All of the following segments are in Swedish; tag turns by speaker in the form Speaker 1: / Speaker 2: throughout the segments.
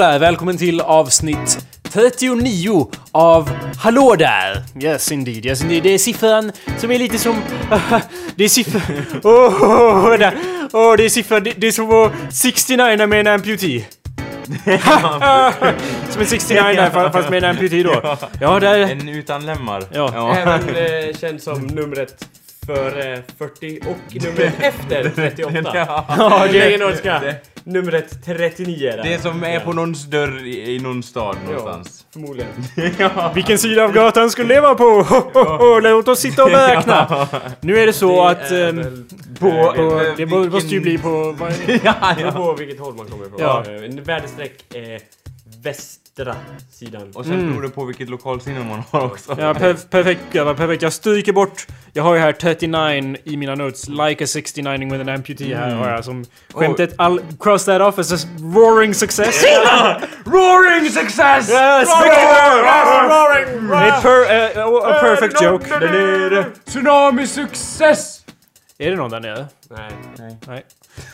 Speaker 1: Där! Välkommen till avsnitt 39 av Hallå där! Yes indeed, yes indeed. Det är siffran som är lite som... det är siffran... Åh, oh, oh, oh, det är siffran... Det, det är som att 69 med en amputee. som en 69 där fast med en amputee då. Ja, där...
Speaker 2: En utan lemmar.
Speaker 1: Ja.
Speaker 3: Även eh, känd som numret före 40 och numret efter 38.
Speaker 1: Ja,
Speaker 3: det
Speaker 1: det,
Speaker 3: legendariska numret 39 är
Speaker 2: Det som är på någons dörr i, i någon stad någonstans.
Speaker 3: Förmodligen.
Speaker 1: vilken sida av gatan skulle det vara på? Ho, ho, ho, låt oss sitta och räkna. Nu är det så att...
Speaker 3: är
Speaker 1: ehm,
Speaker 3: väl-
Speaker 1: på, på,
Speaker 2: eh,
Speaker 1: det måste ju
Speaker 2: vilken-
Speaker 1: bli på... vad-
Speaker 2: ja,
Speaker 3: Det beror
Speaker 2: ja.
Speaker 3: på vilket håll man kommer ifrån.
Speaker 1: Ja.
Speaker 3: Eh, väderstreck är västra sidan.
Speaker 2: Och sen beror det på vilket lokalsinne man har också.
Speaker 1: Ja, per perfekt grabbar, perfekt. Jag stryker bort... Jag har ju här 39 i mina notes. Like a 69 with an amputee här har jag som skämtet. I'll cross that off as a roaring success.
Speaker 2: Roaring success!
Speaker 1: Yes! Roaring! A, per, uh, a perfect joke.
Speaker 2: Tsunami success!
Speaker 1: Är det någon där nere?
Speaker 3: Nej.
Speaker 1: Nej.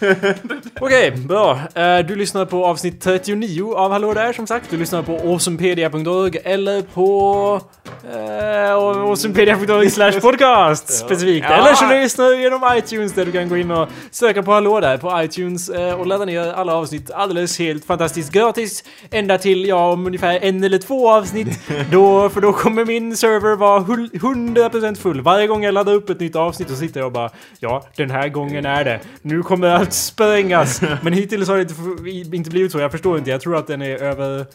Speaker 1: Okej, bra. Eh, Du lyssnar på avsnitt 39 av Hallå där som sagt. Du lyssnar på awesomepedia.org eller på uh, awesomepedia.org slash podcast specifikt.
Speaker 2: Ja.
Speaker 1: Eller så lyssnar du genom iTunes där du kan gå in och söka på Hallå där på iTunes eh, och ladda ner alla avsnitt alldeles helt fantastiskt gratis. Ända till, ja, om ungefär en eller två avsnitt. då, för då kommer min server vara hull- 100% full. Varje gång jag laddar upp ett nytt avsnitt så sitter jag och bara Ja, den här gången är det. Nu kommer allt sprängas. Men hittills har det inte, inte blivit så. Jag förstår inte. Jag tror att den är över...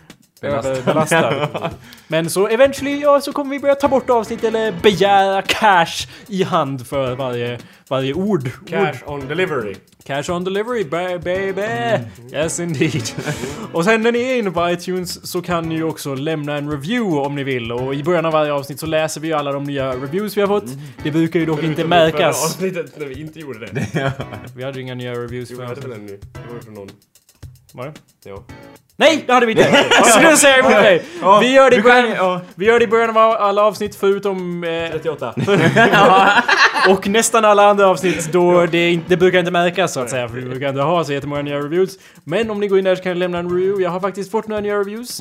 Speaker 2: Belastad.
Speaker 1: Överbelastad. Men så eventually, ja, så kommer vi börja ta bort avsnitt eller begära cash i hand för varje, varje ord. ord.
Speaker 3: Cash on delivery.
Speaker 1: Cash on delivery ba- baby! Yes indeed. och sen när ni är inne på iTunes så kan ni ju också lämna en review om ni vill. Och i början av varje avsnitt så läser vi ju alla de nya reviews vi har fått. Det brukar ju dock inte
Speaker 3: Förutom
Speaker 1: märkas.
Speaker 3: avsnittet när vi inte gjorde det.
Speaker 1: Vi hade ju inga nya reviews
Speaker 3: Jo, vi hade väl en nu. Det var ju från någon.
Speaker 1: Var det?
Speaker 3: Ja.
Speaker 1: Nej, det hade vi inte! Så nu säger jag emot dig! Vi gör det i början,
Speaker 2: ja.
Speaker 1: vi gör det i början av alla avsnitt förutom... Eh,
Speaker 3: 38.
Speaker 1: och nästan alla andra avsnitt då det, det brukar inte märkas så att säga. För vi brukar inte ha så jättemånga nya reviews. Men om ni går in där så kan ni lämna en review. Jag har faktiskt fått några nya reviews.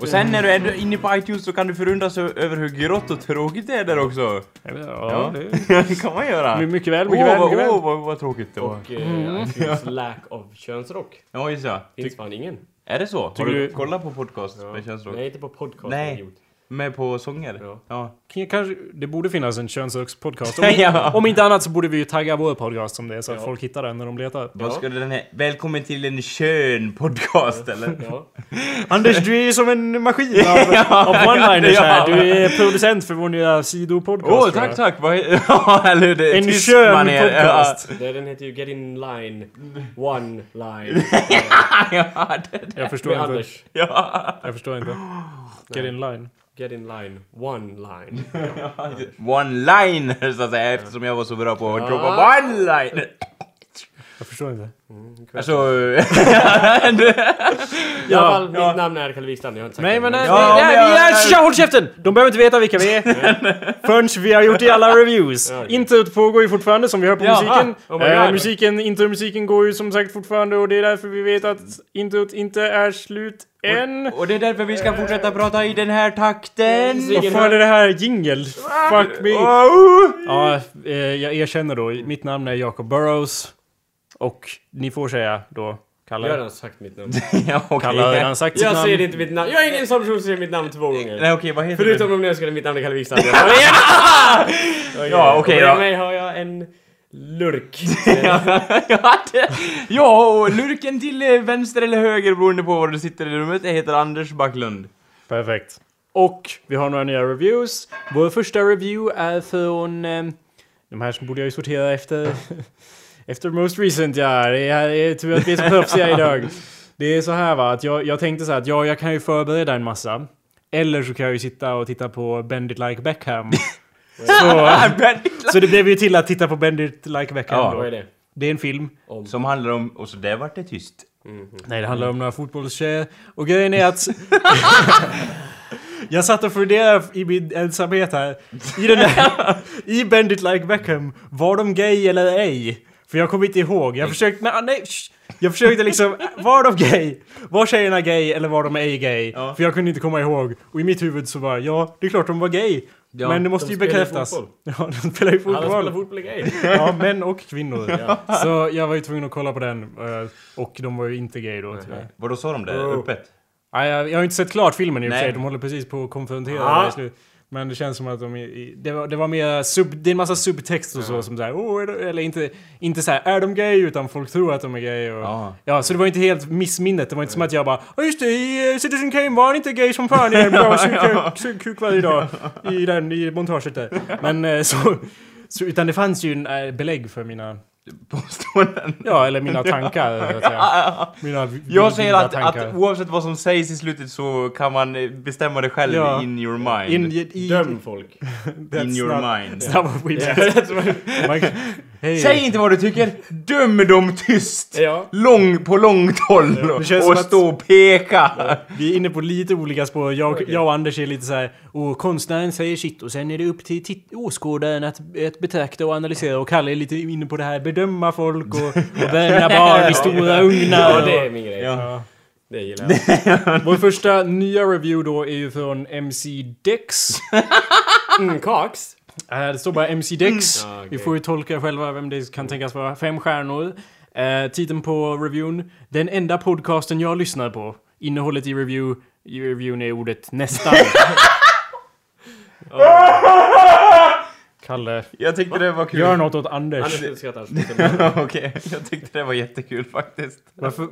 Speaker 2: Och sen när du är inne på iTunes så kan du förundras över hur grått och tråkigt det är där också.
Speaker 1: Ja, det
Speaker 2: det kan man göra.
Speaker 1: My- mycket väl, mycket mycket väl.
Speaker 2: åh, vad, vad tråkigt det var.
Speaker 3: Och eh, iTunes lack of könsrock.
Speaker 2: Ja, just ja.
Speaker 3: Finns fan ingen.
Speaker 2: Är det så? Har
Speaker 1: Tycker
Speaker 2: du
Speaker 1: du-
Speaker 2: kollat på podcast med könsrock?
Speaker 3: Nej, inte på podcast.
Speaker 2: Nej.
Speaker 3: gjort.
Speaker 2: Med på sånger?
Speaker 3: Ja.
Speaker 2: ja.
Speaker 1: Kan- Kanske, det borde finnas en könsrockspodcast. Om,
Speaker 2: Ja.
Speaker 1: om inte annat så borde vi ju tagga vår podcast som det är så att
Speaker 3: Ja.
Speaker 1: folk hittar den när de letar.
Speaker 2: Vad
Speaker 3: Ja.
Speaker 2: skulle den här... Välkommen till en kön podcast eller?
Speaker 3: Ja.
Speaker 1: Anders, du är ju som en maskin av, av one-liners här. Du är producent för vår nya sidopodcast.
Speaker 2: Åh,
Speaker 1: jag.
Speaker 2: tack, tack! Vad Ja, eller hur? Det är
Speaker 1: En
Speaker 2: tyst
Speaker 1: skön
Speaker 2: manér.
Speaker 1: podcast.
Speaker 3: Det, den heter ju Get In Line. One Line.
Speaker 2: Ja, ja, det,
Speaker 1: Jag förstår
Speaker 3: Med
Speaker 1: inte.
Speaker 3: Anders.
Speaker 2: ja.
Speaker 1: Jag förstår inte. Get in line.
Speaker 3: Get In Line. One Line.
Speaker 2: One-liner så att säga eftersom jag var så bra på att droppa one-liner.
Speaker 1: Jag förstår inte.
Speaker 2: Alltså...
Speaker 3: I alla fall,
Speaker 2: ja.
Speaker 3: mitt namn är Kalle Wikstrand. Jag har inte sagt
Speaker 1: Nej
Speaker 3: det,
Speaker 1: men... nej,
Speaker 2: Ja,
Speaker 1: nej,
Speaker 2: men
Speaker 1: nej,
Speaker 2: jag-
Speaker 1: nej, tja, håll käften! De behöver inte veta vilka vi är. Förrän vi har gjort i alla reviews. Introt pågår ju fortfarande som vi hör på
Speaker 2: Ja,
Speaker 1: musiken.
Speaker 3: ah, oh
Speaker 1: Eh, musiken, intromusiken går ju som sagt fortfarande och det är därför vi vet att introt inte är slut än.
Speaker 2: Och det är därför vi ska fortsätta prata i den här takten.
Speaker 1: Vad fan är det här? Jingle? Fuck me. Ja, eh, jag erkänner då. Mitt namn är Jacob Burrows. Och ni får säga då,
Speaker 3: Jag har
Speaker 1: Kalle.
Speaker 3: redan sagt mitt namn.
Speaker 2: Ja, okej.
Speaker 1: Kalle har redan sagt sitt
Speaker 3: Jag
Speaker 1: namn.
Speaker 3: säger inte mitt namn. Jag är ingen sån person som säger mitt namn två gånger.
Speaker 2: Nej okej, vad heter
Speaker 3: Förutom
Speaker 2: du?
Speaker 3: om ni önskade mitt namn är Kalle Wikstrand.
Speaker 2: Ja, okej
Speaker 3: Och
Speaker 2: då.
Speaker 3: mig har jag en lurk.
Speaker 2: ja, och lurken till eh, vänster eller höger beroende på var du sitter i rummet, det heter Anders Backlund.
Speaker 1: Perfekt. Och vi har några nya reviews. Vår första review är från... Eh, de här som borde jag ju sortera efter... efter most recent, ja. Det är, det är tur att vi är så proffsiga idag. Det är så här va, att jag, jag tänkte så här att ja, jag kan ju förbereda en massa. Eller så kan jag ju sitta och titta på Bend It Like Beckham. så, så det blev ju till att titta på Bend It Like Beckham
Speaker 2: Ja.
Speaker 1: då.
Speaker 3: Vad är det?
Speaker 1: Det är en film.
Speaker 3: Om.
Speaker 2: Som handlar om, och så där vart det tyst.
Speaker 1: Nej, det handlar om några fotbollstjejer. Och grejen är att... jag satt och funderade i min ensamhet här. I den där... I Bend It Like Beckham. Var de gay eller ej? För jag kommer inte ihåg. Jag försökte... Nej, nej, sh, jag försökte liksom... Var de gay? Var tjejerna gay eller var de ej gay?
Speaker 2: Ja.
Speaker 1: För jag kunde inte komma ihåg. Och i mitt huvud så var ja, det är klart de var gay.
Speaker 2: Ja,
Speaker 1: men det måste
Speaker 3: de
Speaker 1: ju bekräftas.
Speaker 3: fotboll.
Speaker 1: Ja, de spelar ju
Speaker 3: Alla spelar
Speaker 1: fotboll.
Speaker 3: fotboll är gay.
Speaker 1: Ja, män och kvinnor. Så jag var ju tvungen att kolla på den. eh, Och de var ju inte gay då tyvärr.
Speaker 2: Vadå sa de det?
Speaker 3: Oh.
Speaker 2: Öppet?
Speaker 1: Nej, jag, jag har inte sett klart filmen i och för
Speaker 2: Nej.
Speaker 1: sig. De håller precis på att konfrontera
Speaker 3: Ja.
Speaker 1: det i slut. Men det känns som att de... är Det var, det var mer sub... Det är en massa subtext och så som såhär... Oh, är eller inte... Inte såhär är de gay? Utan folk tror att de är gay och...
Speaker 2: Ja.
Speaker 1: Ja, så det var inte helt missminnet. Det var inte som att jag bara Ja just det, i eh, Citizen Kane var han inte gay som fan i en bra kuk- kuk varje dag. I den, i montaget där. Men eh, så... så utan det fanns ju en eh, belägg för mina...
Speaker 2: Påståenden?
Speaker 1: Ja, eller mina tankar. så att säga. Mina
Speaker 2: Jag säger att,
Speaker 1: tankar.
Speaker 2: att oavsett vad som sägs i slutet så kan man eh, bestämma det själv
Speaker 1: Ja.
Speaker 2: in your mind.
Speaker 1: In, i, i,
Speaker 3: Döm folk.
Speaker 2: In your
Speaker 1: not-
Speaker 2: mind.
Speaker 1: That's not what we kan- Hej.
Speaker 2: Säg inte vad du tycker, döm dem tyst!
Speaker 3: Ja.
Speaker 2: Lång, på långt håll
Speaker 1: det känns
Speaker 2: och
Speaker 1: att-
Speaker 2: stå och peka!
Speaker 1: Vi är inne på lite olika spår. Jag,
Speaker 3: Okej.
Speaker 1: jag och Anders är lite så här. Och konstnären säger sitt och sen är det upp till åskådaren att, att betrakta och analysera. Och Kalle är lite inne på det här bedöma folk och, och vänja barn i stora ugnar.
Speaker 3: Ja, det är min grej.
Speaker 2: Ja.
Speaker 3: Det gillar jag.
Speaker 1: Vår första nya review då är ju från MC Dex.
Speaker 3: Mm, Cox.
Speaker 1: Eh, det står bara MC Dex.
Speaker 3: Mm. Ja, okej.
Speaker 1: Vi får ju tolka själva vem det kan tänkas vara. Fem stjärnor. Eh, titeln på reviewn. Den enda podcasten jag lyssnar på. Innehållet i review i reviewn är ordet nästan. Kalle,
Speaker 2: Jag tyckte det var kul.
Speaker 1: gör något åt Anders.
Speaker 3: Anders.
Speaker 2: Okej, jag tyckte det var jättekul faktiskt.
Speaker 1: Varför?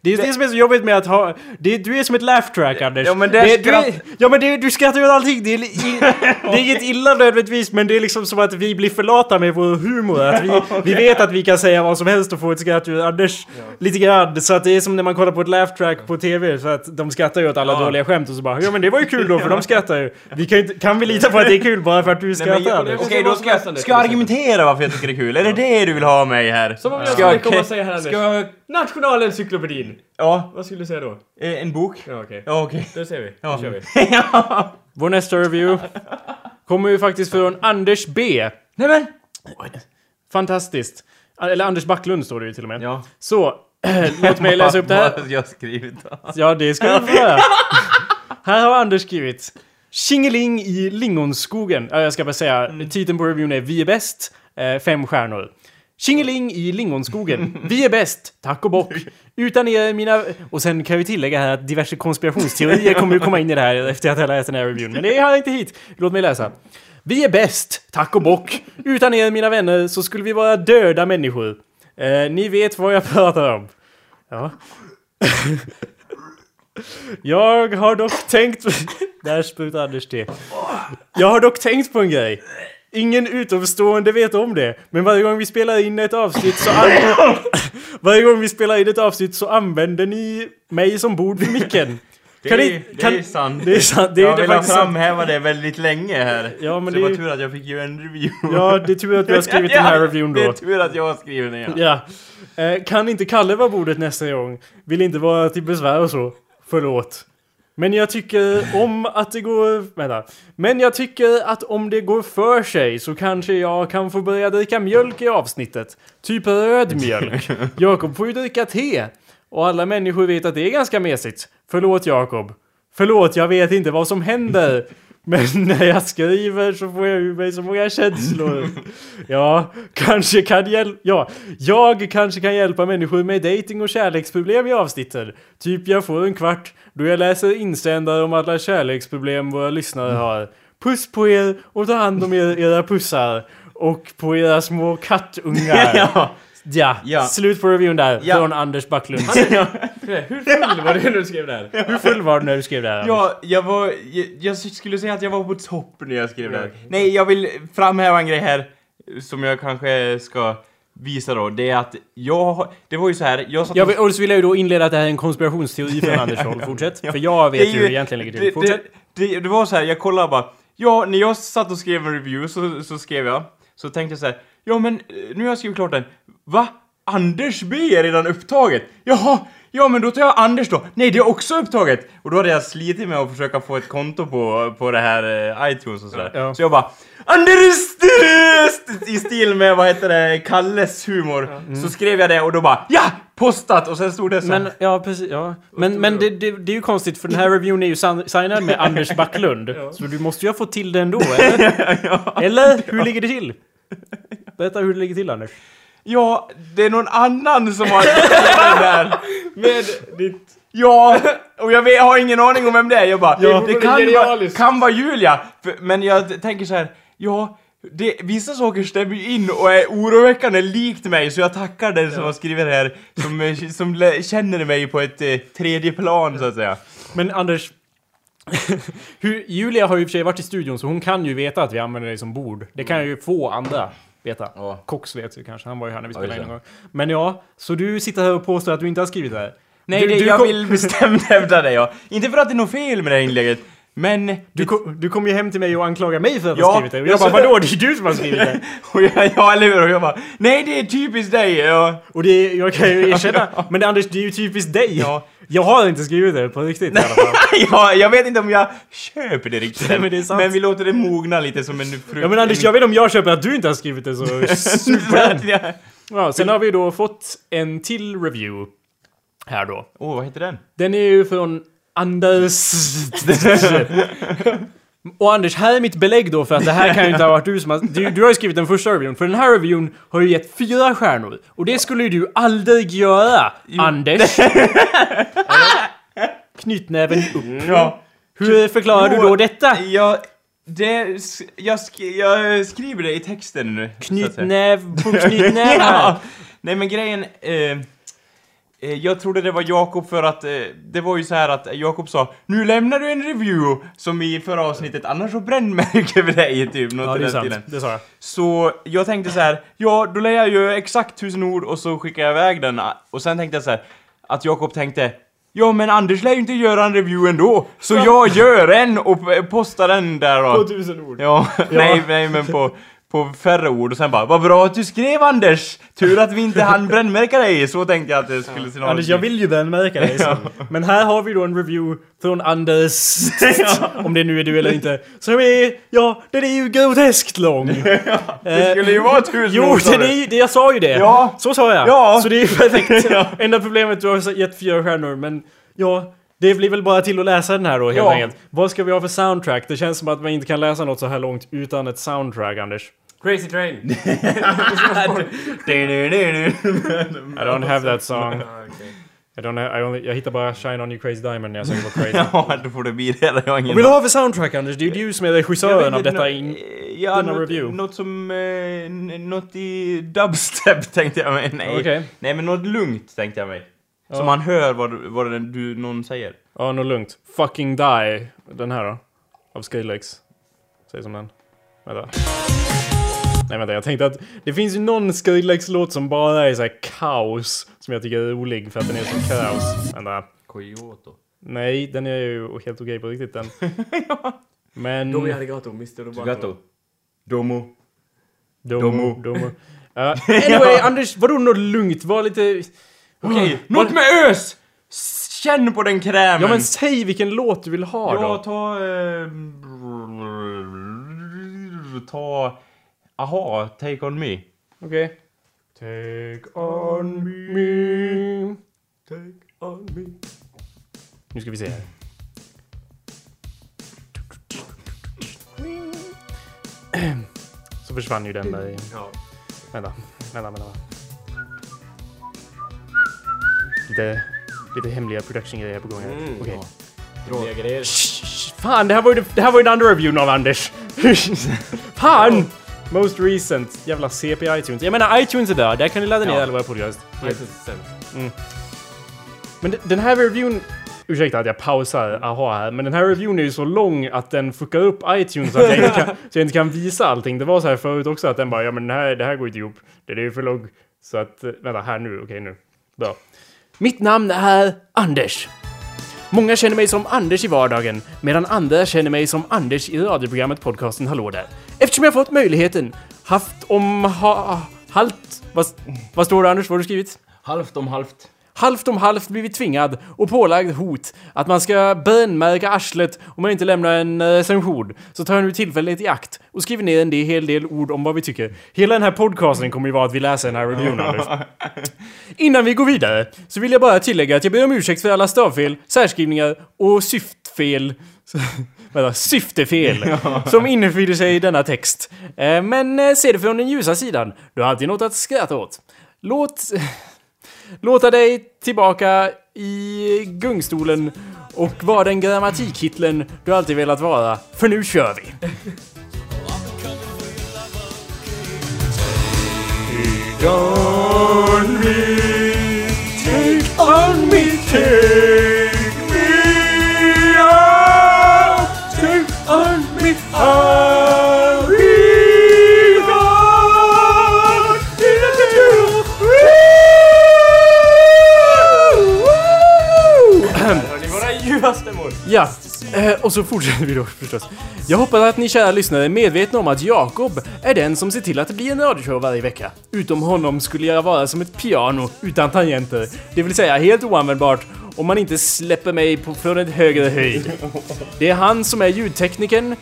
Speaker 1: Det är det som är så jobbigt med att ha... Det, du är som ett laugh track Anders.
Speaker 2: Ja, men det
Speaker 1: det, du, är,
Speaker 2: skratt-
Speaker 1: ja men det, du skrattar ju åt allting. Det är, i, det är inget illa nödvändigtvis men det är liksom som att vi blir för lata med vår humor. Att vi, vi vet att vi kan säga vad som helst och få ett skratt ur Anders lite grann. Så att det är som när man kollar på ett laugh track på TV. Så att de skrattar ju åt alla
Speaker 2: Ja.
Speaker 1: dåliga skämt och så bara ja men det var ju kul då för de skrattar ju. Vi kan, inte, kan vi lita på att det är kul bara för att du
Speaker 2: Nej,
Speaker 1: skrattar
Speaker 2: men, jag-
Speaker 1: Anders?
Speaker 2: Okej, då ska ska jag argumentera varför jag tycker det är kul. Är det det du vill ha mig här?
Speaker 3: Som om jag
Speaker 2: Ska
Speaker 3: skulle komma och säga här Anders.
Speaker 2: Ska jag...
Speaker 3: Nationalencyklopedin.
Speaker 2: Ja,
Speaker 3: Vad skulle du säga då?
Speaker 2: eh, en bok?
Speaker 3: Ja okej.
Speaker 2: Ja, okej.
Speaker 3: Då ser vi.
Speaker 2: Ja.
Speaker 3: Då kör vi.
Speaker 2: ja.
Speaker 1: Vår nästa review kommer ju faktiskt från Anders B.
Speaker 2: Nej men!
Speaker 1: Fantastiskt. Eller Anders Backlund står det ju till och med.
Speaker 2: Ja.
Speaker 1: Så, låt mig läsa upp det här.
Speaker 2: Vad har jag skrivit?
Speaker 1: Ja, det ska du få höra. Här har Anders skrivit. Tjingeling i lingonskogen. Ja, jag ska bara säga, titeln på reviewen är Vi är bäst. Eh, fem stjärnor. Tjingeling i lingonskogen. Vi är bäst. Tack och bock. Utan er mina... Och sen kan vi tillägga här att diverse konspirationsteorier kommer ju komma in i det här efter att jag läst den här reviewen. Men det har jag inte hit. Låt mig läsa. Vi är bäst. Tack och bock. Utan er mina vänner så skulle vi vara döda människor. Eh, ni vet vad jag pratar om. Ja. Jag har dock tänkt... Där sprutar Anders det. Jag har dock tänkt på en grej. Ingen utomstående vet om det, men varje gång vi spelar in ett avsnitt så. Varje gång vi spelar in ett avsnitt så använder ni mig som bord vid micken.
Speaker 2: Det,
Speaker 1: Kan ni-
Speaker 2: det
Speaker 1: kan-
Speaker 2: är sant.
Speaker 1: Det är sant, det är
Speaker 2: jag
Speaker 1: det
Speaker 2: vill ha
Speaker 1: faktiskt sant.
Speaker 2: framhäva det väldigt länge här.
Speaker 1: Ja, men
Speaker 2: så det var tur att jag fick göra en review.
Speaker 1: Ja, det är tur att du har skrivit den här reviewen
Speaker 2: Det är
Speaker 1: då.
Speaker 2: tur att jag har skrivit den ja.
Speaker 1: Ja. Eh, kan inte Kalle vara bordet nästa gång? Vill inte vara till besvär och så. Förlåt. Men jag tycker om att det går... Vänta. Men jag tycker att om det går för sig så kanske jag kan få börja dricka mjölk i avsnittet. Typ röd mjölk. Jakob får ju dricka te. Och alla människor vet att det är ganska mesigt. Förlåt Jakob. Förlåt, jag vet inte vad som händer. Men när jag skriver så får jag ur mig så många känslor. Ja, kanske kan hjälpa... Ja, jag kanske kan hjälpa människor med dating och kärleksproblem i avsnitten. Typ jag får en kvart då jag läser insändare om alla kärleksproblem våra lyssnare har. Puss på er och ta hand om er, era pussar. Och på era små kattungar.
Speaker 2: ja.
Speaker 1: Ja,
Speaker 2: Ja.
Speaker 1: slut på reviewen där.
Speaker 2: Ja.
Speaker 1: Från Anders Backlund.
Speaker 3: Hur full var du när du skrev det här?
Speaker 1: Hur full var du när du skrev det här? Anders?
Speaker 2: Ja, jag var... Jag, jag skulle säga att jag var på topp när jag skrev det här. Nej, jag vill framhäva en grej här som jag kanske ska visa då. Det är att jag... Det var ju så här, jag satt
Speaker 1: Jag vill, och så vill jag ju då inleda att det här är en konspirationsteori från Anders håll. Fortsätt. För jag vet ju hur det egentligen ligger till.
Speaker 2: det,
Speaker 1: Fortsätt.
Speaker 2: det, det, det var så här, jag kollade bara. Ja, när jag satt och skrev en review så, så skrev jag. Så tänkte jag så här. Ja men eh, nu har jag skrivit klart den. Va? Anders B är redan upptaget. Jaha, ja men då tar jag Anders då. Nej, det är också upptaget. Och då hade jag slitit med att försöka få ett konto på, på det här eh, iTunes och sådär.
Speaker 1: Ja.
Speaker 2: Så jag bara Anders! I stil med, vad heter det, Kalles humor. Så skrev jag det och då bara ja! Postat! Och sen stod det så.
Speaker 1: Men, ja precis, ja. Men, men det, det, det är ju konstigt för den här reviewen är ju signad med Anders Backlund. Så du måste ju ha fått till det ändå, eller? Eller? Hur ligger det till? Berätta hur det ligger till Anders.
Speaker 2: Ja, det är någon annan som har skrivit den där.
Speaker 3: Med ditt...
Speaker 2: Ja, och jag, vet, jag har ingen aning om vem det är. Jag bara,
Speaker 3: Ja.
Speaker 2: det
Speaker 3: Det
Speaker 2: kan vara, kan vara Julia. För, men jag tänker så här, ja, det, vissa saker stämmer ju in och är oroväckande likt mig, så jag tackar den som har skrivit det här, som, eh, som känner mig på ett eh, tredje plan så att säga.
Speaker 1: Men Anders... Julia har ju i och för sig varit i studion så hon kan ju veta att vi använder det som bord. Det kan ju få andra veta.
Speaker 2: Ja.
Speaker 1: Cox vet ju kanske, han var ju här när vi spelade in en gång. Men ja, så du sitter här och påstår att du inte har skrivit det här?
Speaker 2: Nej,
Speaker 1: Du-
Speaker 2: det,
Speaker 1: du
Speaker 2: jag
Speaker 1: kom-
Speaker 2: vill bestämt hävda det ja. Inte för att det är något fel med det här inlägget, men...
Speaker 1: Du kom, du kom ju hem till mig och anklagade mig för att
Speaker 2: Ja,
Speaker 1: ha skrivit det. Och jag
Speaker 2: jag
Speaker 1: bara vadå? Det är du som har skrivit det!
Speaker 2: och jag, ja, eller hur? Och jag bara, nej det är typiskt dig! Ja.
Speaker 1: Och det är, jag kan ju erkänna, men Anders det är ju typiskt dig!
Speaker 2: Ja.
Speaker 1: Jag har inte skrivit det på riktigt i alla fall.
Speaker 2: ja, jag vet inte om jag köper det riktigt
Speaker 1: men det
Speaker 2: men vi låter det mogna lite som en frukt.
Speaker 1: Ja men Anders, jag vet om jag köper att du inte har skrivit det så super
Speaker 2: ja.
Speaker 1: ja, Sen har vi då fått en till review. Här då.
Speaker 2: Åh, vad heter den?
Speaker 1: Den är ju från Anders... Och Anders, här är mitt belägg då för att det här kan ju inte ha varit du som har... Du, du har ju skrivit den första reviewn, för den här reviewn har ju gett fyra stjärnor. Och det skulle ju du aldrig göra, Anders. Knytnäven upp.
Speaker 2: Ja.
Speaker 1: Hur förklarar du då detta?
Speaker 2: Jag... Det, jag, sk, jag skriver det i texten nu.
Speaker 1: Knytnäv på knytnäv här.
Speaker 2: ja. Nej men grejen... Eh, jag trodde det var Jakob för att eh, det var ju så här att Jakob sa Nu lämnar du en review som i förra avsnittet annars så brännmärker vi dig typ något
Speaker 1: Ja,
Speaker 2: i
Speaker 1: det är sant.
Speaker 2: stilen.
Speaker 1: Det sa jag.
Speaker 2: Så jag tänkte så här, ja då lär jag ju exakt tusen ord och så skickar jag iväg den. Och sen tänkte jag så här, att Jakob tänkte Ja men Anders lär ju inte göra en review ändå, så jag gör en och postar den där då.
Speaker 3: På tusen ord.
Speaker 2: Ja, nej, nej men på, på färre ord och sen bara Vad bra att du skrev Anders! Tur att vi inte hann brännmärka dig, så tänkte jag att det skulle se
Speaker 1: Anders, jag vill ju brännmärka dig sen. Men här har vi då en review från Anders. Om det nu är du eller inte. Som är, ja, den är ju groteskt lång.
Speaker 2: Det skulle ju vara tusen
Speaker 1: Jo,
Speaker 2: ord sa
Speaker 1: den är ju, det, jag sa ju det.
Speaker 2: Ja.
Speaker 1: Så sa jag.
Speaker 2: Ja.
Speaker 1: Så det är ju perfekt. Enda problemet, du har gett fyra stjärnor, men ja. Det blir väl bara till att läsa den här då helt
Speaker 2: Ja.
Speaker 1: enkelt. Vad ska vi ha för soundtrack? Det känns som att man inte kan läsa något så här långt utan ett soundtrack, Anders.
Speaker 3: Crazy Train.
Speaker 1: I don't have that song.
Speaker 3: Ah.
Speaker 1: I don't have, I only, jag hittar bara Shine On You Crazy Diamond när jag säger på crazy.
Speaker 2: Ja, då får det bli det. Jag ingen
Speaker 1: vill du ha för soundtrack Anders? Det är ju du som är regissören av detta in...
Speaker 2: ja,
Speaker 1: denna
Speaker 2: något,
Speaker 1: review?
Speaker 2: Något som... Eh, något i dubstep tänkte jag mig. Nej.
Speaker 1: Okej.
Speaker 2: Nej, men något lugnt tänkte jag mig.
Speaker 1: Ja.
Speaker 2: Så man hör vad, vad den, du, någon säger.
Speaker 1: Ja, något lugnt. Fucking Die. Den här då? Av Skrillex. Säg som den. Vänta. Nej vänta, jag tänkte att det finns ju någon Skrillex-låt som bara är så här kaos. Som jag tycker är rolig för att den är så kaos. Vänta.
Speaker 3: Coyote.
Speaker 1: Nej, den är ju helt okej på riktigt den. Men...
Speaker 3: Domi arigato, Mr. Roboto.
Speaker 2: Domo.
Speaker 1: Domo.
Speaker 2: Domo.
Speaker 1: Domo. Uh, anyway, Anders, vadå något lugnt? Var lite...
Speaker 2: Okej,
Speaker 1: Vad-
Speaker 2: något med ös! Känn på den krämen!
Speaker 1: Ja men säg vilken låt du vill ha
Speaker 2: Ja,
Speaker 1: då.
Speaker 2: ta... Eh, ta... Aha, Take On Me.
Speaker 1: Okej. Take on me.
Speaker 3: Take on me.
Speaker 1: Nu ska vi se här. Så försvann ju den där i...
Speaker 3: Ja.
Speaker 1: Vänta, vänta, vänta. Lite, lite hemliga production-grejer på gång här.
Speaker 3: Mm,
Speaker 1: Okej.
Speaker 3: ja. Dråliga grejer.
Speaker 1: Shh, shh, Fan, det här var ju det här var ju den andra reviewen av Anders. Fan! Most recent. Jävla CP iTunes. Jag menar iTunes är där, där kan ni ladda ner
Speaker 3: Ja.
Speaker 1: alla våra podcast.
Speaker 3: Helt sämst.
Speaker 1: Men de- den här reviewen... Ursäkta att jag pausar aha här, men den här reviewen är ju så lång att den fuckar upp iTunes så att jag inte kan, så jag inte kan visa allting. Det var så här förut också att den bara ja men den här, det här går inte ihop. Det är ju för lång. Så att, eh, vänta här nu, okej nu. Bra. Mitt namn är Anders. Många känner mig som Anders i vardagen, medan andra känner mig som Anders i radioprogrammet podcasten Hallå där. Eftersom jag fått möjligheten, haft om, ha, Halt... Vad, vad står det Anders? Vad har du skrivit?
Speaker 3: Halvt om halvt.
Speaker 1: Halvt om halvt blivit tvingad och pålagd hot att man ska brännmärka arslet om man inte lämnar en eh, recension. Så tar jag nu tillfället i akt och skriver ner en hel del ord om vad vi tycker. Hela den här podcasten kommer ju vara att vi läser den här reviewen. Innan vi går vidare så vill jag bara tillägga att jag ber om ursäkt för alla stavfel, särskrivningar och syftfel. Vänta, syftefel som innefinner sig i denna text. Eh, Men eh, se det från den ljusa sidan. Du har alltid något att skratta åt. Låt... Låta dig tillbaka i gungstolen och vara den grammatikhitlen du alltid velat vara. För nu kör vi! Take on me, take on me, take Ja, eh, och så fortsätter vi då förstås. Jag hoppas att ni kära lyssnare är medvetna om att Jakob är den som ser till att det blir en radioshow varje vecka. Utom honom skulle jag vara som ett piano utan tangenter. Det vill säga helt oanvändbart om man inte släpper mig på, från ett högre höjd. Det är han som är ljudteknikern.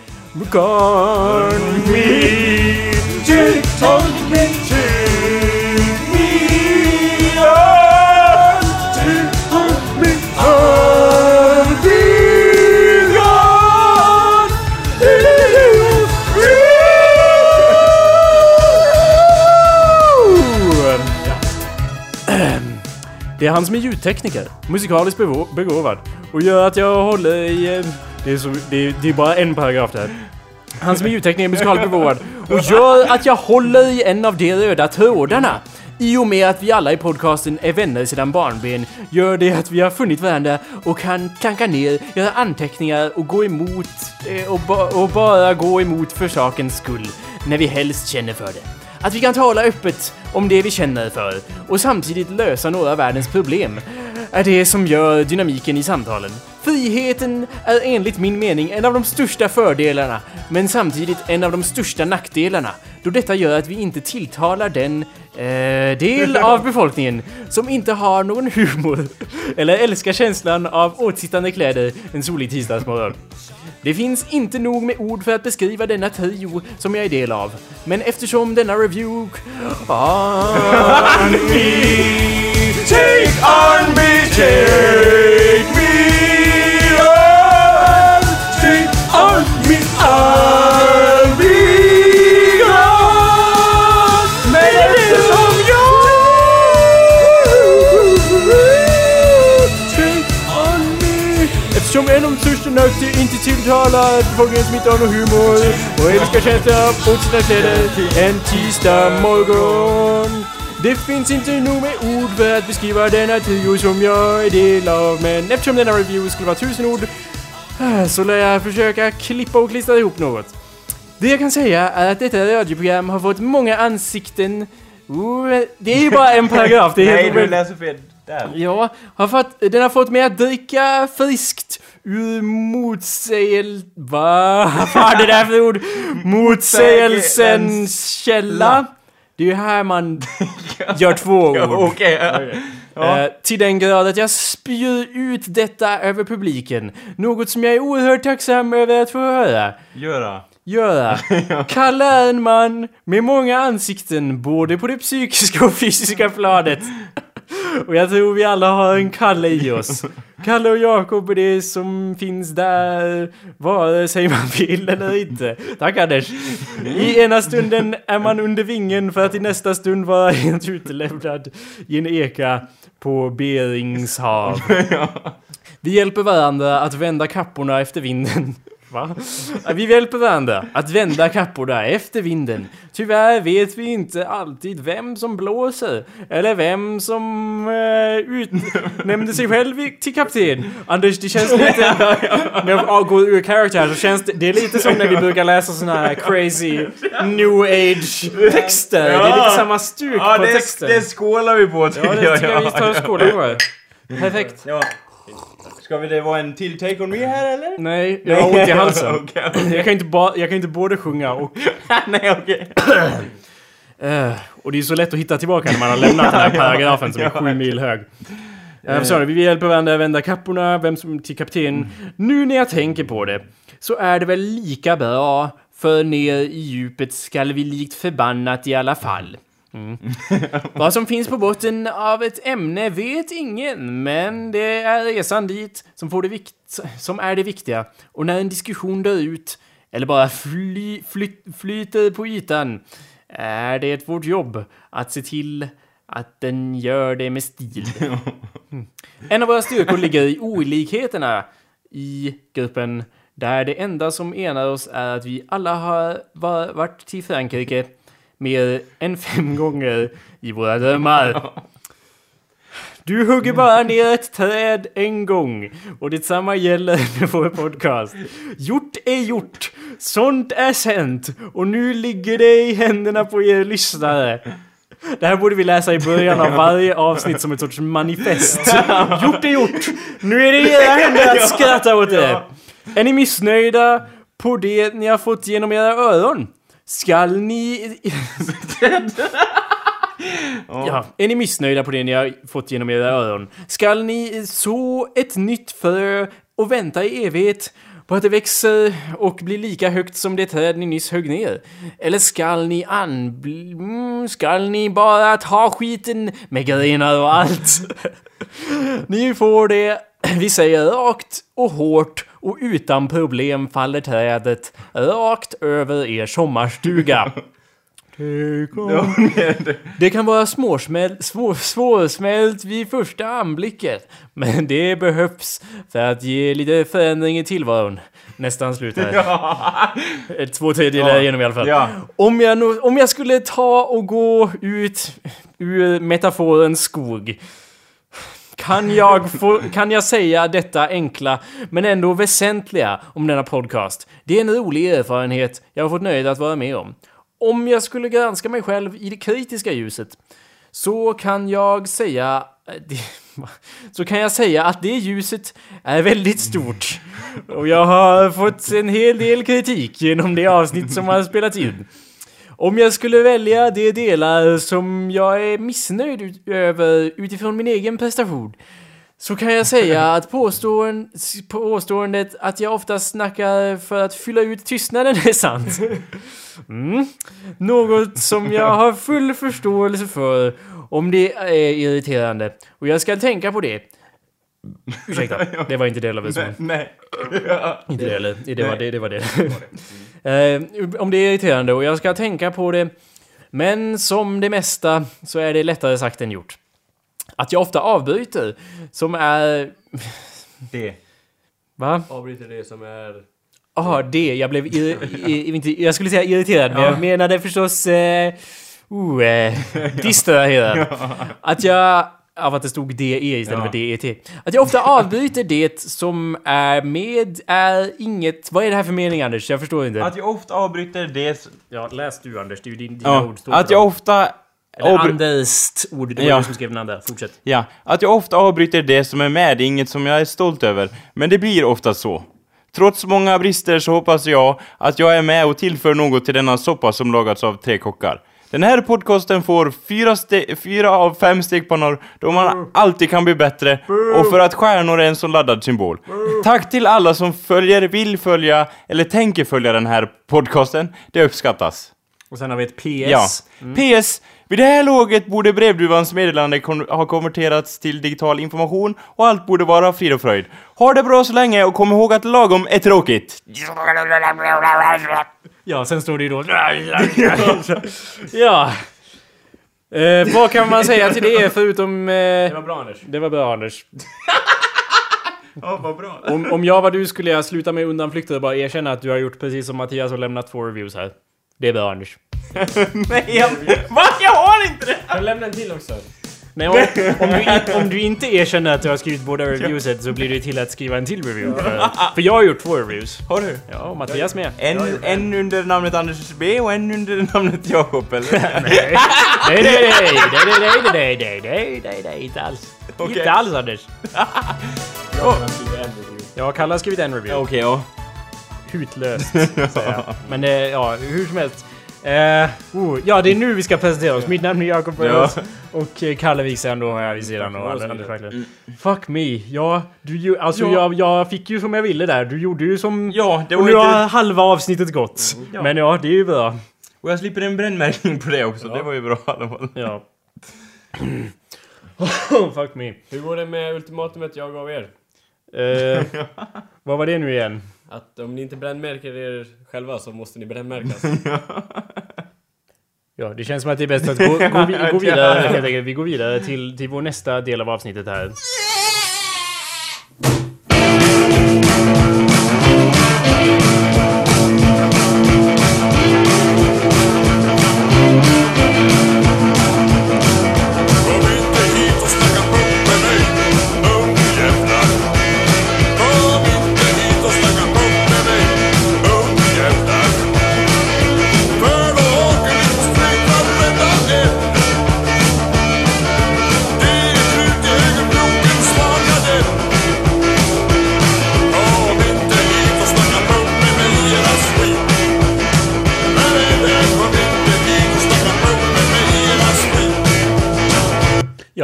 Speaker 1: Det är han som är ljudtekniker, musikaliskt begåvad och gör att jag håller i... Eh, det är, så, det, är, det är bara en paragraf där. Han som är ljudtekniker, musikaliskt begåvad och gör att jag håller i en av de röda trådarna. I och med att vi alla i podcasten är vänner sedan barnben gör det att vi har funnit varandra och kan klanka ner, göra anteckningar och gå emot eh, och, ba- och bara gå emot för sakens skull när vi helst känner för det. Att vi kan tala öppet om det vi känner för och samtidigt lösa några av världens problem är det som gör dynamiken i samtalen. Friheten är enligt min mening en av de största fördelarna, men samtidigt en av de största nackdelarna, då detta gör att vi inte tilltalar den eh, del av befolkningen som inte har någon humor eller älskar känslan av åtsittande kläder en solig tisdagsmorgon. Det finns inte nog med ord för att beskriva denna trio som jag är del av. Men eftersom denna review... On ah. me, take on me, take me nackdelarna inte tilltalar befolkningen som inte har någon humor och älskar känslan på sina kläder en tisdag morgon. Det finns inte nog med ord för att beskriva denna trio som jag är del av, men eftersom denna review skulle vara tusen ord eh, så lär jag försöka klippa och klistra ihop något. Det jag kan säga är att detta radioprogram har fått många ansikten. Oh, det är ju bara en paragraf, det är
Speaker 2: Nej,
Speaker 1: helt
Speaker 2: du
Speaker 1: omöjligt.
Speaker 2: läser fel. Där.
Speaker 1: Ja, har fått, den har fått mig att dricka friskt motsägel... Va? Vad är det där för ord? Motsägelsens källa. Det är ju här man gör två ord.
Speaker 2: Okej. ja.
Speaker 1: Eh, till den grad att jag spyr ut detta över publiken. Något som jag är oerhört tacksam över att få höra.
Speaker 2: Göra.
Speaker 1: Göra. Kalle är en man med många ansikten, både på det psykiska och fysiska planet. Och jag tror vi alla har en Kalle i oss. Kalle och Jakob är det som finns där, vare sig man vill eller inte. Tack Anders. I ena stunden är man under vingen för att i nästa stund vara helt utelämnad i en eka på Berings hav. Vi hjälper varandra att vända kapporna efter vinden. Va? Vi hjälper varandra att vända kapporna efter vinden. Tyvärr vet vi inte alltid vem som blåser. Eller vem som eh, utnämnde sig själv till kapten. Anders, det känns lite... När jag går ur karaktär så känns det... Det är lite som när vi brukar läsa såna här crazy new age texter. Det är lite samma stuk
Speaker 2: Ja,
Speaker 1: på
Speaker 2: det,
Speaker 1: texten.
Speaker 2: det skålar vi på
Speaker 1: Ja, det tycker jag vi tar och skålar på. Perfekt.
Speaker 2: Ja. Ska vi det vara en till Take On Me här eller?
Speaker 1: Nej, jag har ont i halsen.
Speaker 2: Okej, okej.
Speaker 1: Jag kan inte, ba, jag kan inte både sjunga och...
Speaker 2: Nej okej.
Speaker 1: Eh, Och det är så lätt att hitta tillbaka när man har lämnat den här paragrafen som är sju mil hög. Jag förstår det. Vi hjälper varandra att vända kapporna, vem som till kapten. Nu när jag tänker på det, så är det väl lika bra, för ner i djupet skall vi likt förbannat i alla fall. Mm. Vad som finns på botten av ett ämne vet ingen, men det är resan dit som, får det vikt som är det viktiga. Och när en diskussion dör ut, eller bara fly, fly, flyter på ytan, är det vårt jobb att se till att den gör det med stil. Mm. En av våra styrkor ligger i olikheterna i gruppen, där det enda som enar oss är att vi alla har va- varit till Frankrike mer än fem gånger i våra drömmar. Du hugger bara ner ett träd en gång och detsamma gäller med vår podcast. Gjort är gjort, sånt är sänt och nu ligger det i händerna på er lyssnare. Det här borde vi läsa i början av varje avsnitt som ett sorts manifest. Gjort är gjort, nu är det i era händer att skratta åt det. Är ni missnöjda på det ni har fått genom era öron? Skall ni... Ja, är ni missnöjda på det ni har fått genom era öron? Skall ni så ett nytt frö och vänta i evighet på att det växer och blir lika högt som det träd ni nyss högg ner? Eller skall ni an... Mm, skall ni bara ta skiten med grenar och allt? ni får det vi säger rakt och hårt och utan problem faller trädet rakt över er sommarstuga. Det kan vara småsmält, små, svårsmält vid första anblicken, men det behövs för att ge lite förändring i tillvaron. Nästan slut här. Eh, Två tredjedelar
Speaker 2: Ja.
Speaker 1: igenom i alla fall.
Speaker 2: Ja.
Speaker 1: Om, jag, om jag skulle ta och gå ut ur metaforens skog kan jag, få, kan jag säga detta enkla men ändå väsentliga om denna podcast? Det är en rolig erfarenhet jag har fått nöjet att vara med om. Om jag skulle granska mig själv i det kritiska ljuset så kan jag säga... Eh, så kan jag säga att det ljuset är väldigt stort. Och jag har fått en hel del kritik genom det avsnitt som har spelats in. Om jag skulle välja de delar som jag är missnöjd över utifrån min egen prestation så kan jag säga att påståen, påståendet att jag ofta snackar för att fylla ut tystnaden är sant. Mm. Något som jag har full förståelse för om det är irriterande. Och jag ska tänka på det. Ursäkta, det var inte del av versionen.
Speaker 2: Nej.
Speaker 1: Inte det heller. Det var det. det, var det. Eh, om det är irriterande och jag ska tänka på det. Men som det mesta så är det lättare sagt än gjort. Att jag ofta avbryter, som är...
Speaker 2: Det.
Speaker 1: Va?
Speaker 3: Avbryter det som är...
Speaker 1: Ja, det. Jag blev... Ir, jag skulle säga irriterad, men jag menade förstås... Eh, uh, eh, distraherad. Att jag... Av att det stod DE istället
Speaker 2: Ja.
Speaker 1: för DET. Att jag ofta avbryter det som är med är inget... Vad är det här för mening Anders? Jag förstår inte.
Speaker 2: Att jag ofta avbryter det...
Speaker 1: Ja, läs du Anders. Det är ju din, dina
Speaker 2: Ja,
Speaker 1: ord.
Speaker 2: att jag
Speaker 1: dem.
Speaker 2: ofta...
Speaker 1: Eller
Speaker 2: avbry-
Speaker 1: Anders ord. Det var
Speaker 2: Ja.
Speaker 1: du som skrev den andra. Fortsätt.
Speaker 2: Ja, att jag ofta avbryter det som är med, det är inget som jag är stolt över. Men det blir ofta så. Trots många brister så hoppas jag att jag är med och tillför något till denna soppa som lagats av tre kockar. Den här podcasten får fyra, fyra av fem stekpannor då man alltid kan bli bättre och för att stjärnor är en så laddad symbol. Tack till alla som följer, vill följa eller tänker följa den här podcasten. Det uppskattas.
Speaker 1: Och sen har vi ett PS.
Speaker 2: Ja. PS. Vid det här laget borde brevduvans meddelande kon- ha konverterats till digital information och allt borde vara frid och fröjd. Ha det bra så länge och kom ihåg att lagom är tråkigt.
Speaker 1: Ja, sen står det ju då... ja. Eh, vad kan man säga till det förutom... Eh,
Speaker 3: Det var bra Anders.
Speaker 1: det var bra Anders.
Speaker 2: Ja, vad bra.
Speaker 1: Om, om jag var du skulle jag sluta med undanflykter och bara erkänna att du har gjort precis som Mattias och lämnat två reviews här. Det är bra Anders.
Speaker 2: Nej, jag... Va? Jag har inte det!
Speaker 3: Kan du lämna en till också?
Speaker 1: Nej, om, om, du, om du inte erkänner att du har skrivit båda reviewset så blir det till att skriva en till review. För, för jag har gjort två reviews.
Speaker 2: Har du?
Speaker 1: Ja, och Mattias med.
Speaker 2: En, en under namnet Anders B och en under namnet Jakob, eller?
Speaker 1: Nej, nej, nej, nej, nej, nej, nej, nej, nej, nej, nej, nej, inte alls.
Speaker 2: Okej.
Speaker 1: Inte alls Anders.
Speaker 3: Jag har skrivit en review.
Speaker 1: Ja, Kalle har skrivit en review.
Speaker 2: Okej, ja.
Speaker 1: Hutlöst, säger jag. Men eh, ja, hur som helst. Eh, oh, ja, det är nu vi ska presentera oss. Mitt namn är Jakob
Speaker 2: Ja.
Speaker 1: Och eh, Kalle Wikstrand då har jag vid sidan
Speaker 3: Ja,
Speaker 1: och Anders. Backlund. Fuck me. Ja, du, ju- alltså
Speaker 2: Ja.
Speaker 1: Jag, jag fick ju som jag ville där. Du gjorde ju som...
Speaker 2: Ja, det
Speaker 1: och
Speaker 2: var
Speaker 1: nu har
Speaker 2: inte...
Speaker 1: halva avsnittet gått.
Speaker 2: Ja.
Speaker 1: Men ja, det är ju bra.
Speaker 2: Och jag slipper en brännmärkning på det också, det var ju bra i alla fall.
Speaker 1: Ja. Fuck me.
Speaker 3: Hur går det med ultimatumet jag gav er?
Speaker 1: Eh, vad var det nu igen?
Speaker 3: Att om ni inte brännmärker er själva så måste ni brännmärkas.
Speaker 1: Ja, det känns som att det är bäst att gå, gå, vi- gå vidare helt enkelt. Vi går vidare till, till vår nästa del av avsnittet här.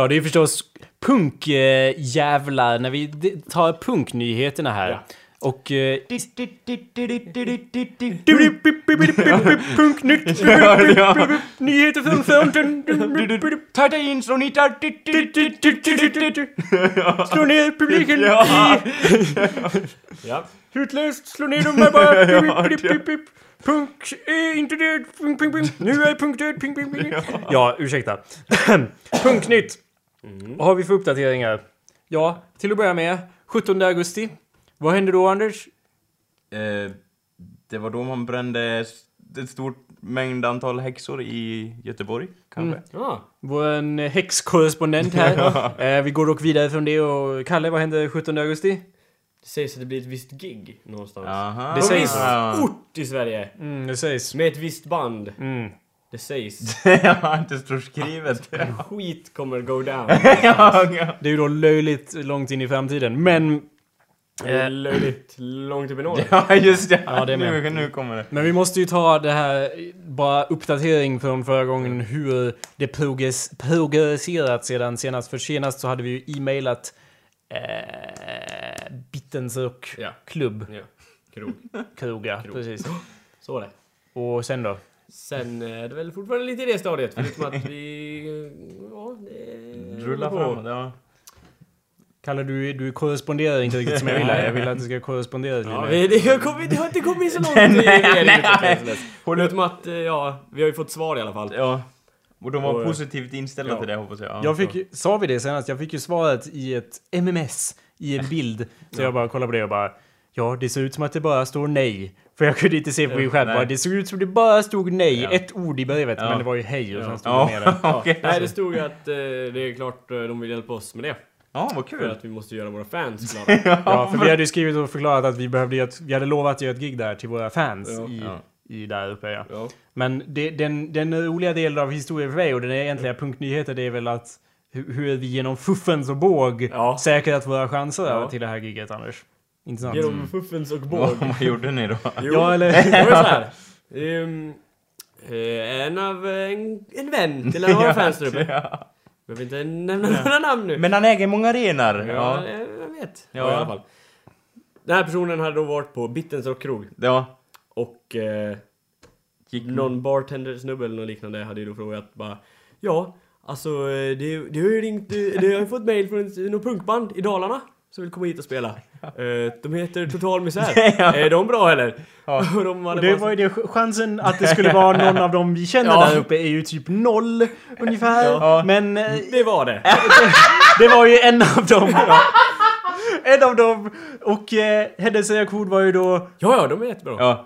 Speaker 1: Ja, det är förstås punkjävlar när vi tar punknyheterna här.
Speaker 3: Ja.
Speaker 1: Och... Eh, Punknytt! Nyheter från fronten!
Speaker 2: Ta dig in så ni tar...
Speaker 1: Slå ner publiken
Speaker 2: Ja.
Speaker 1: Utlöst! Slå ner dem här bara! Pip, pip, pip, pip. Punk är inte död! Nu är punk död! Ja, ursäkta. Punknytt! Vad har vi för uppdateringar? Ja, till att börja med. 17 augusti. Vad hände då, Anders?
Speaker 2: Eh, det var då man brände ett stort mängd antal häxor i Göteborg, kanske?
Speaker 3: Ja.
Speaker 1: Vår häxkorrespondent här. eh, vi går dock vidare från det och Kalle, vad hände 17 augusti?
Speaker 3: Det sägs att det blir ett visst gig någonstans.
Speaker 2: Aha.
Speaker 1: Det
Speaker 3: På
Speaker 1: sägs-
Speaker 3: viss
Speaker 2: Ja.
Speaker 3: ort i Sverige.
Speaker 1: Mm, det sägs.
Speaker 3: Med ett visst band.
Speaker 1: Mm.
Speaker 3: Det sägs.
Speaker 2: Ja, inte står skrivet.
Speaker 3: Skit kommer go down.
Speaker 2: ja, ja.
Speaker 1: Det är ju då löjligt långt in i framtiden, men...
Speaker 3: Det
Speaker 1: Eh,
Speaker 3: löjligt långt upp i norr.
Speaker 2: ja, just det.
Speaker 1: Ja, det.
Speaker 2: Nu, nu kommer det.
Speaker 1: Men vi måste ju ta det här, bara uppdatering från förra gången hur det progress, progresserat sedan senast. För senast så hade vi ju e-mailat eh, Bittens och
Speaker 3: Ja.
Speaker 1: klubb.
Speaker 3: Ja. Krog.
Speaker 1: Ja,
Speaker 3: Krog.
Speaker 1: precis.
Speaker 3: Så är det.
Speaker 1: Och sen då?
Speaker 3: Sen är det väl fortfarande lite i det stadiet. Förutom att vi... Ja, det...
Speaker 2: Rulla
Speaker 3: håller på.
Speaker 2: framåt, ja.
Speaker 1: Kalle, du, du korresponderar inte riktigt som jag vill här. Jag vill att du ska korrespondera lite
Speaker 3: Ja, det, har kommit, det har inte kommit så långt i regeringsutvecklingen sen dess. Förutom att, eh, ja, vi har ju fått svar i alla fall.
Speaker 2: Ja. Och de var
Speaker 3: Och, eh,
Speaker 2: positivt inställda
Speaker 3: ja.
Speaker 2: till det hoppas jag. Ja.
Speaker 1: Jag fick ju, sa vi det senast? Jag fick ju svaret i ett MMS, i en bild. Så jag bara kollade på det och bara Ja, det ser ut som att det bara står nej. För jag kunde inte se på min skärm. Det såg ut som det bara stod nej.
Speaker 2: Ja.
Speaker 1: Ett ord i brevet.
Speaker 2: Ja.
Speaker 1: Men det var ju hej och sen
Speaker 3: Ja.
Speaker 1: stod det nere.
Speaker 2: Ja.
Speaker 3: Nej, det stod ju att eh, det är klart eh, de vill hjälpa oss med det.
Speaker 2: Ja, vad
Speaker 3: För
Speaker 2: kul.
Speaker 3: att vi måste göra våra fans glada.
Speaker 1: Ja, för vi hade ju skrivit och förklarat att vi behövde göra ett, Vi hade lovat att göra ett gig där till våra fans
Speaker 3: Ja.
Speaker 1: i,
Speaker 2: Ja.
Speaker 1: i där uppe ja.
Speaker 3: Ja.
Speaker 1: Men det, den, den roliga delen av historien för mig och den egentliga punktnyheten det är väl att hur, hur vi genom fuffens och båg
Speaker 3: Ja.
Speaker 1: säkrat våra chanser
Speaker 3: Ja.
Speaker 1: till det här giget Anders. Intressant.
Speaker 3: Genom fuffens och båg.
Speaker 2: Vad, vad gjorde ni då?
Speaker 3: Jo,
Speaker 1: Ja, eller-
Speaker 3: det var så här. Eh, en av eh, en, en vän till en av våra fans där uppe.
Speaker 2: Ja.
Speaker 3: Behöver inte nämna några namn nu.
Speaker 2: Men han äger många renar.
Speaker 3: ja,
Speaker 2: Ja.
Speaker 3: eh, jag vet.
Speaker 2: Ja.
Speaker 3: Ja. I alla fall. Den här personen hade då varit på Bittens rockkrog.
Speaker 2: Ja.
Speaker 3: Och eh,
Speaker 2: Gick
Speaker 3: någon bartender-snubbe eller något liknande hade ju då frågat bara Ja, alltså det, det har ju ringt, det, har ju fått mail från något punkband i Dalarna som vill komma hit och spela. Eh, de heter Total Misär. Är de bra eller?
Speaker 2: Ja.
Speaker 3: Och de hade
Speaker 1: Och det
Speaker 3: bara
Speaker 1: var ju det, chansen att det skulle vara någon av dem vi känner
Speaker 3: Ja.
Speaker 1: där uppe är ju typ noll ungefär.
Speaker 2: Ja.
Speaker 1: Men eh,
Speaker 3: Det var det.
Speaker 1: det var ju en av dem. En av dem. Och eh, hennes reaktion var ju då...
Speaker 3: Ja, ja, de är jättebra.
Speaker 2: Ja.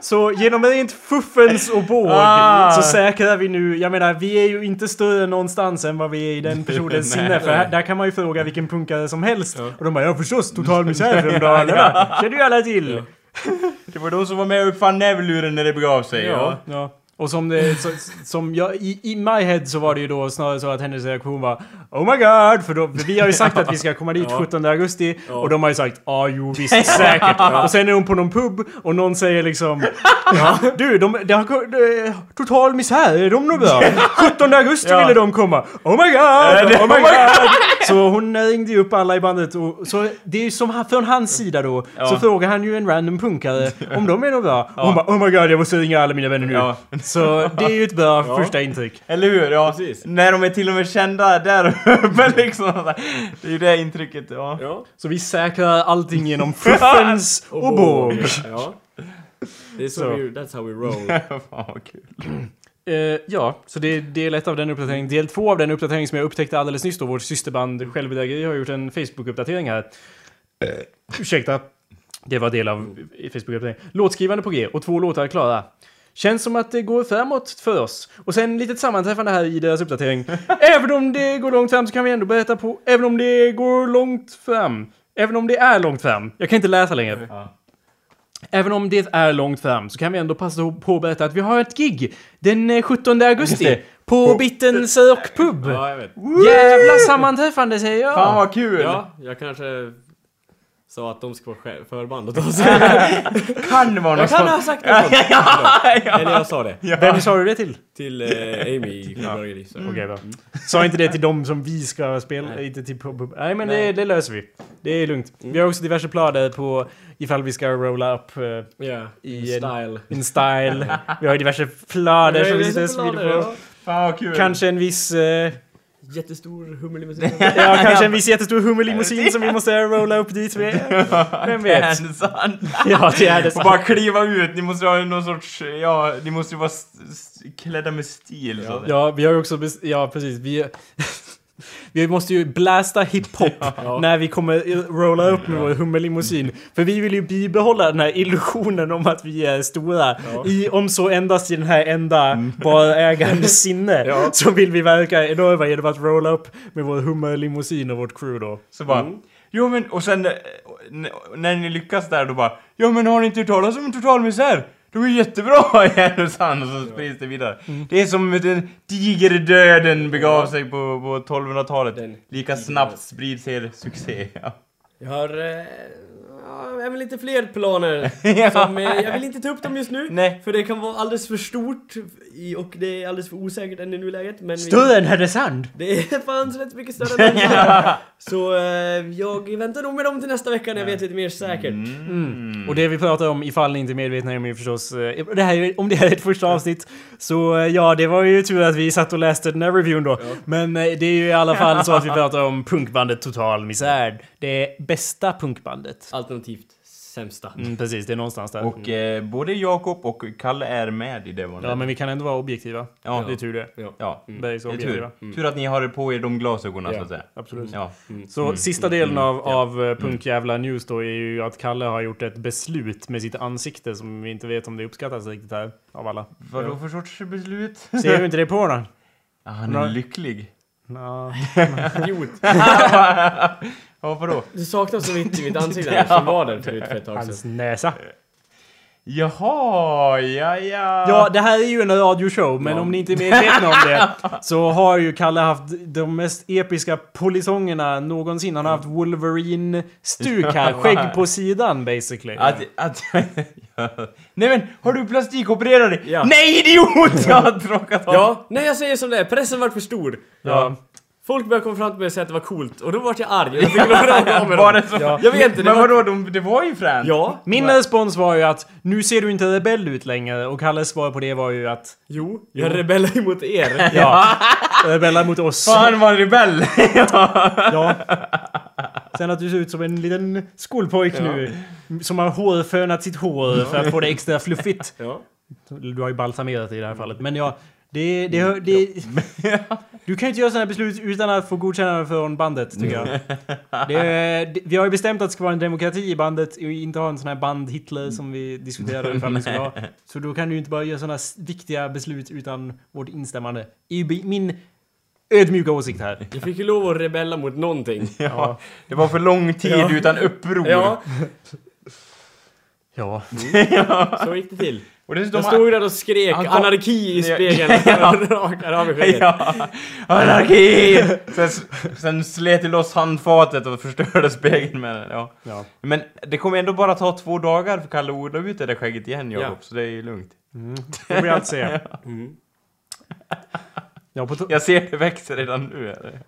Speaker 1: Så genom rent fuffens och båg
Speaker 2: Ah.
Speaker 1: så säkrar vi nu, jag menar vi är ju inte större någonstans än vad vi är i den personens sinne. För här, där kan man ju fråga vilken punkare som helst.
Speaker 3: Ja.
Speaker 1: Och de bara ja förstås, total misär från Dalarna. Känner ju alla till.
Speaker 3: Ja.
Speaker 2: Det var de som var med och uppfann näverluren när det begav sig.
Speaker 3: Ja.
Speaker 2: Ja.
Speaker 1: Och som det, så, som jag, i, i my head så var det ju då snarare så att hennes reaktion var Oh my god! För, då, för vi har ju sagt att vi ska komma dit
Speaker 3: Ja.
Speaker 1: 17 augusti och de har ju sagt Ja, ah, jo visst, säkert. Och sen är hon på någon pub och någon säger liksom Du, de, det har, det, total misär, är de nog bra? 17 augusti ville de komma. Oh my god! Oh my god! Så hon ringde ju upp alla i bandet och så det är ju som från hans sida då så frågar han ju en random punkare om de är nog bra. Och hon bara Oh my god, jag måste ringa alla mina vänner nu. Så det är ju ett bra
Speaker 3: Ja.
Speaker 1: första intryck.
Speaker 2: Eller hur? Ja.
Speaker 3: Precis.
Speaker 2: När de är till och med kända där uppe liksom. Det är ju det intrycket, ja.
Speaker 3: Ja.
Speaker 1: Så vi säkrar allting genom fuffens och båg.
Speaker 3: Ja. Det är så,
Speaker 1: Så.
Speaker 3: vi, that's how we roll.
Speaker 2: Fan vad kul.
Speaker 1: Eh, ja, så det är del ett av den uppdateringen. Del två av den uppdatering som jag upptäckte alldeles nyss då. Vårt systerband Självbedrägeri har gjort en Facebook-uppdatering här. Uh, ursäkta. Det var del av Facebook-uppdateringen. Låtskrivande på G och två låtar klara. Känns som att det går framåt för oss. Och sen litet sammanträffande här i deras uppdatering. även om det går långt fram så kan vi ändå berätta på... Även om det går långt fram. Även om det är långt fram. Jag kan inte läsa längre.
Speaker 2: Ja.
Speaker 1: Även om det är långt fram så kan vi ändå passa på att berätta att vi har ett gig den eh, 17 augusti
Speaker 2: Just det.
Speaker 1: på Bitten Sörk Pub.
Speaker 3: Ja, jag vet.
Speaker 1: Jävla sammanträffande säger jag.
Speaker 2: Fan vad kul!
Speaker 3: Ja, jag kanske sa att de ska vara förband åt oss.
Speaker 2: Kan det vara något
Speaker 3: Jag kan ha sagt något sånt.
Speaker 2: ja.
Speaker 3: Eller jag sa det.
Speaker 1: Vem sa du det till?
Speaker 3: Till eh, Amy i Självbedrägeri. så.
Speaker 1: Okej bra. Sa inte det till dem som vi ska spela, inte till pub. pub. Nej men Det,
Speaker 3: Nej.
Speaker 1: det löser vi. Det är lugnt. Vi har också diverse planer på ifall vi ska rolla upp eh,
Speaker 3: Ja,
Speaker 1: I
Speaker 3: i
Speaker 1: en-
Speaker 3: style.
Speaker 1: in style. Vi har diverse planer som vi sitter och på.
Speaker 2: Fan vad kul!
Speaker 1: Kanske en viss... Eh,
Speaker 3: Jättestor hummerlimousin.
Speaker 1: ja, kanske en viss jättestor hummerlimousin som vi måste rolla upp dit med. Vem vet? Ja, det är det.
Speaker 2: Och bara kliva ut, ni måste ha någon sorts, ja, ni måste ju vara klädda med stil säga.
Speaker 1: Ja, vi har ju också... Ja, precis. Vi, vi måste ju blasta hiphop
Speaker 3: Ja.
Speaker 1: när vi kommer rolla upp med vår hummerlimousin. För vi vill ju bibehålla den här illusionen om att vi är stora.
Speaker 3: Ja.
Speaker 1: I, om så endast i den här enda bara ägande sinne.
Speaker 3: Ja.
Speaker 1: Så vill vi verka enorma genom att rolla upp med vår hummerlimousin och vårt crew då.
Speaker 2: Så bara,
Speaker 3: Mm.
Speaker 2: jo men, och sen eh, när ni lyckas där då bara, ja men har ni inte hört talas om total misär? De är jättebra i Härnösand och så sprids det vidare.
Speaker 1: Mm.
Speaker 2: Det är som den digerdöden begav sig på, på 1200-talet.
Speaker 3: Den
Speaker 2: Lika snabbt sprids er succé. Ja.
Speaker 3: Jag har... Eh, ja, jag har väl lite fler planer.
Speaker 2: Ja.
Speaker 3: Som, eh, jag vill inte ta upp dem just nu.
Speaker 2: Nej.
Speaker 3: För det kan vara alldeles för stort i, och det är alldeles för osäkert än i nuläget. Men vi,
Speaker 1: Större än Härnösand!
Speaker 3: det fanns rätt mycket större än det. Så eh, jag väntar nog med dem till nästa vecka när jag vet lite mer säkert.
Speaker 1: Mm. Och det vi pratar om, ifall ni inte är medvetna om är förstås... eh, Det här, är- om det här är ett första avsnitt, så eh, ja, det var ju tur att vi satt och läste den här reviewen då. Men eh, det är ju i alla fall så att vi pratar om punkbandet Total Misär. Det bästa punkbandet.
Speaker 3: Alternativt sämsta.
Speaker 1: Mm, precis, det är någonstans där.
Speaker 2: Och eh, både Jakob och Kalle är med i det var
Speaker 1: Ja, men vi kan ändå vara objektiva.
Speaker 2: Ja.
Speaker 1: Det är tur det.
Speaker 3: Ja.
Speaker 2: Ja,
Speaker 1: Bergs
Speaker 2: det är
Speaker 1: objektiva.
Speaker 2: tur. Tur att ni har på er de glasögonen så
Speaker 3: Ja.
Speaker 2: att säga.
Speaker 1: Absolut.
Speaker 2: Ja.
Speaker 1: Så sista delen av, av eh, punkjävla news då är ju att Kalle har gjort ett beslut med sitt ansikte som vi inte vet om det uppskattas riktigt här av alla.
Speaker 2: Vad då för sorts beslut?
Speaker 1: Ser du inte det på honom?
Speaker 2: Ah, han är lycklig.
Speaker 3: Idiot.
Speaker 2: Ja, vadå?
Speaker 3: Det saknas så vitt i mitt ansikte här, som var där förut för ett tag
Speaker 1: Hans
Speaker 3: sedan.
Speaker 1: näsa.
Speaker 2: Jaha, ja ja.
Speaker 1: Ja, det här är ju en radioshow, men
Speaker 3: Ja.
Speaker 1: om ni inte är medvetna om det så har ju Kalle haft de mest episka polisongerna någonsin. Han har haft Wolverine-stuk här, skägg på sidan basically.
Speaker 2: Att, att, ja. Nej men, har du plastikopererat dig?
Speaker 3: Ja.
Speaker 2: Nej idiot! Jag har tråkat av.
Speaker 3: Ja, nej jag säger som det är, pressen vart för stor.
Speaker 1: Ja.
Speaker 3: Folk började komma fram till mig och säga att det var coolt, och då vart jag arg. Jag fick av med
Speaker 2: Var det så?
Speaker 1: Ja.
Speaker 3: Jag vet inte, det
Speaker 2: Men
Speaker 3: var...
Speaker 2: vadå, de, det var ju fränt.
Speaker 3: Ja.
Speaker 1: Min respons var ju att nu ser du inte rebell ut längre och Kalles svar på det var ju att
Speaker 3: Jo, jag rebellar emot er.
Speaker 1: ja, rebella mot oss.
Speaker 2: Fan var en rebell! ja.
Speaker 1: Ja. Sen att du ser ut som en liten skolpojk nu som har hårfönat sitt hår för att få det extra fluffigt.
Speaker 3: Ja.
Speaker 1: Du har ju balsamerat i det här fallet. Men ja, det... det, det du kan ju inte göra sådana beslut utan att få godkännande från bandet, tycker jag. Det, det, vi har ju bestämt att det ska vara en demokrati i bandet och inte ha en sån här band-Hitler som vi diskuterade ifall vi skulle ha. Så då kan du ju inte bara göra sådana viktiga beslut utan vårt instämmande. I min ödmjuka åsikt här.
Speaker 3: Jag fick ju lov att rebella mot någonting.
Speaker 2: ja. Det var för lång tid
Speaker 3: Ja.
Speaker 2: utan uppror.
Speaker 3: Ja,
Speaker 1: Ja.
Speaker 3: så gick det till.
Speaker 2: Och dessutom...
Speaker 3: Jag stod där och skrek
Speaker 2: Han kom-
Speaker 3: anarki i
Speaker 2: Ja.
Speaker 3: spegeln. Rakt skägget.
Speaker 2: Ja, anarki! Sen, sen slet jag loss handfatet och förstörde spegeln med den. Ja.
Speaker 1: Ja.
Speaker 2: Men det kommer ändå bara ta två dagar för Kalle att odla ut det där skägget igen Jakob,
Speaker 3: Ja.
Speaker 2: så det är ju lugnt.
Speaker 1: Det blir allt se.
Speaker 3: Mm.
Speaker 1: Ja, på
Speaker 2: Jag ser det växer redan nu. eller?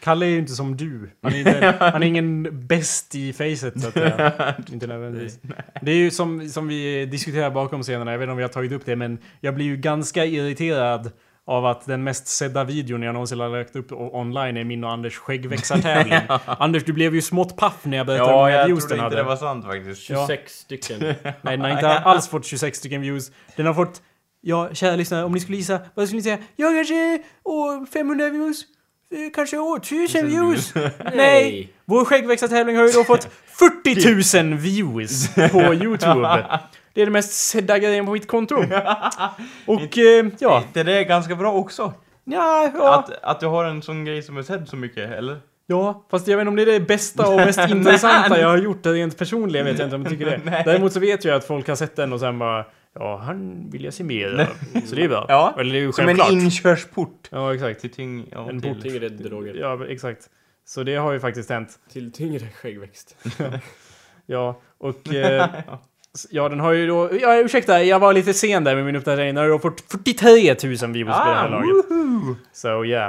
Speaker 1: Kalle är ju inte som du. Han är, inte, han är ingen bäst i facet så att säga. Inte nödvändigtvis. Det är ju som, som vi diskuterar bakom scenerna, jag vet inte om vi har tagit upp det, men jag blir ju ganska irriterad av att den mest sedda videon jag någonsin har lagt upp online är min och Anders skäggväxartävling. Anders, du blev ju smått paff när jag berättade hur
Speaker 2: Ja,
Speaker 1: många
Speaker 2: jag
Speaker 1: views
Speaker 2: trodde
Speaker 1: den
Speaker 2: inte
Speaker 1: hade.
Speaker 2: det var sant faktiskt.
Speaker 3: 26 stycken.
Speaker 1: Nej, den har inte alls fått 26 stycken views. Den har fått... Ja, kära lyssnare, om ni skulle gissa, vad skulle ni säga? Ja, kanske... Åh, 500 views? Eh, Kanske åh, 1000 views? Nej! Vår skäggväxtartävling har ju då fått 40 000 views på YouTube. Det är den mest sedda grejen på mitt konto. Och eh, ja,
Speaker 2: Det där är ganska bra också.
Speaker 1: ja, ja,
Speaker 2: Att, att du har en sån grej som är sedd så mycket, eller?
Speaker 1: ja. Fast jag vet inte om det är det bästa och mest intressanta jag har gjort. Rent personligen vet jag inte om jag tycker det.
Speaker 2: Nej.
Speaker 1: Däremot så vet jag att folk har sett den och sen bara Ja, han vill jag se mer av. Så det är bra.
Speaker 2: Ja,
Speaker 1: Eller det är ju
Speaker 2: Som
Speaker 1: självklart.
Speaker 2: en inkörsport
Speaker 1: Ja, exakt.
Speaker 2: till tyng... Ja,
Speaker 1: En
Speaker 2: till.
Speaker 3: Tyngre droger.
Speaker 1: Ja, exakt. Så det har ju faktiskt hänt.
Speaker 3: Till tyngre skäggväxt.
Speaker 1: Ja, och... Eh, s- ja, den har ju då... Ja, ursäkta, jag var lite sen där med min uppdatering. Den har då fått 43 000 views på det här
Speaker 2: Ah,
Speaker 1: laget. Så, ja.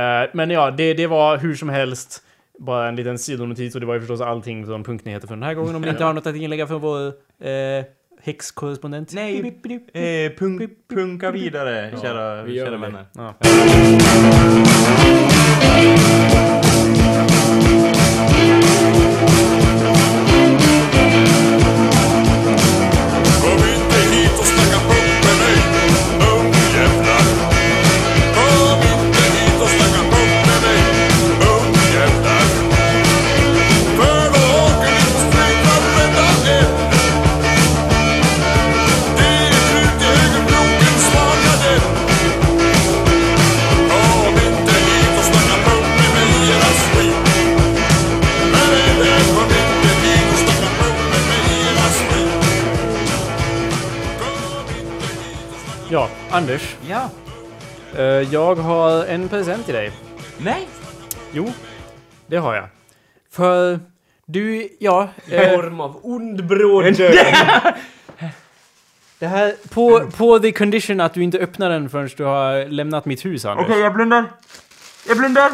Speaker 1: Eh, men ja, det, det var hur som helst bara en liten sidonotis och det var ju förstås allting från punktnyheter för den här gången om ni inte har något att inlägga för vår eh, häxkorrespondent.
Speaker 2: Nej.
Speaker 1: Bip, bip, bip.
Speaker 2: Eh, punk, punka vidare,
Speaker 3: Ja,
Speaker 2: kära,
Speaker 3: vi gör
Speaker 2: kära
Speaker 3: det.
Speaker 2: vänner.
Speaker 1: Ja. Anders.
Speaker 2: Ja.
Speaker 1: Eh, jag har en present till dig.
Speaker 2: Nej!
Speaker 1: Jo, det har jag. För du, ja...
Speaker 3: I
Speaker 1: eh,
Speaker 3: form av ond bråd
Speaker 1: det här, på, på the condition att du inte öppnar den förrän du har lämnat mitt hus, Anders.
Speaker 2: Okej, jag blundar. Jag blundar!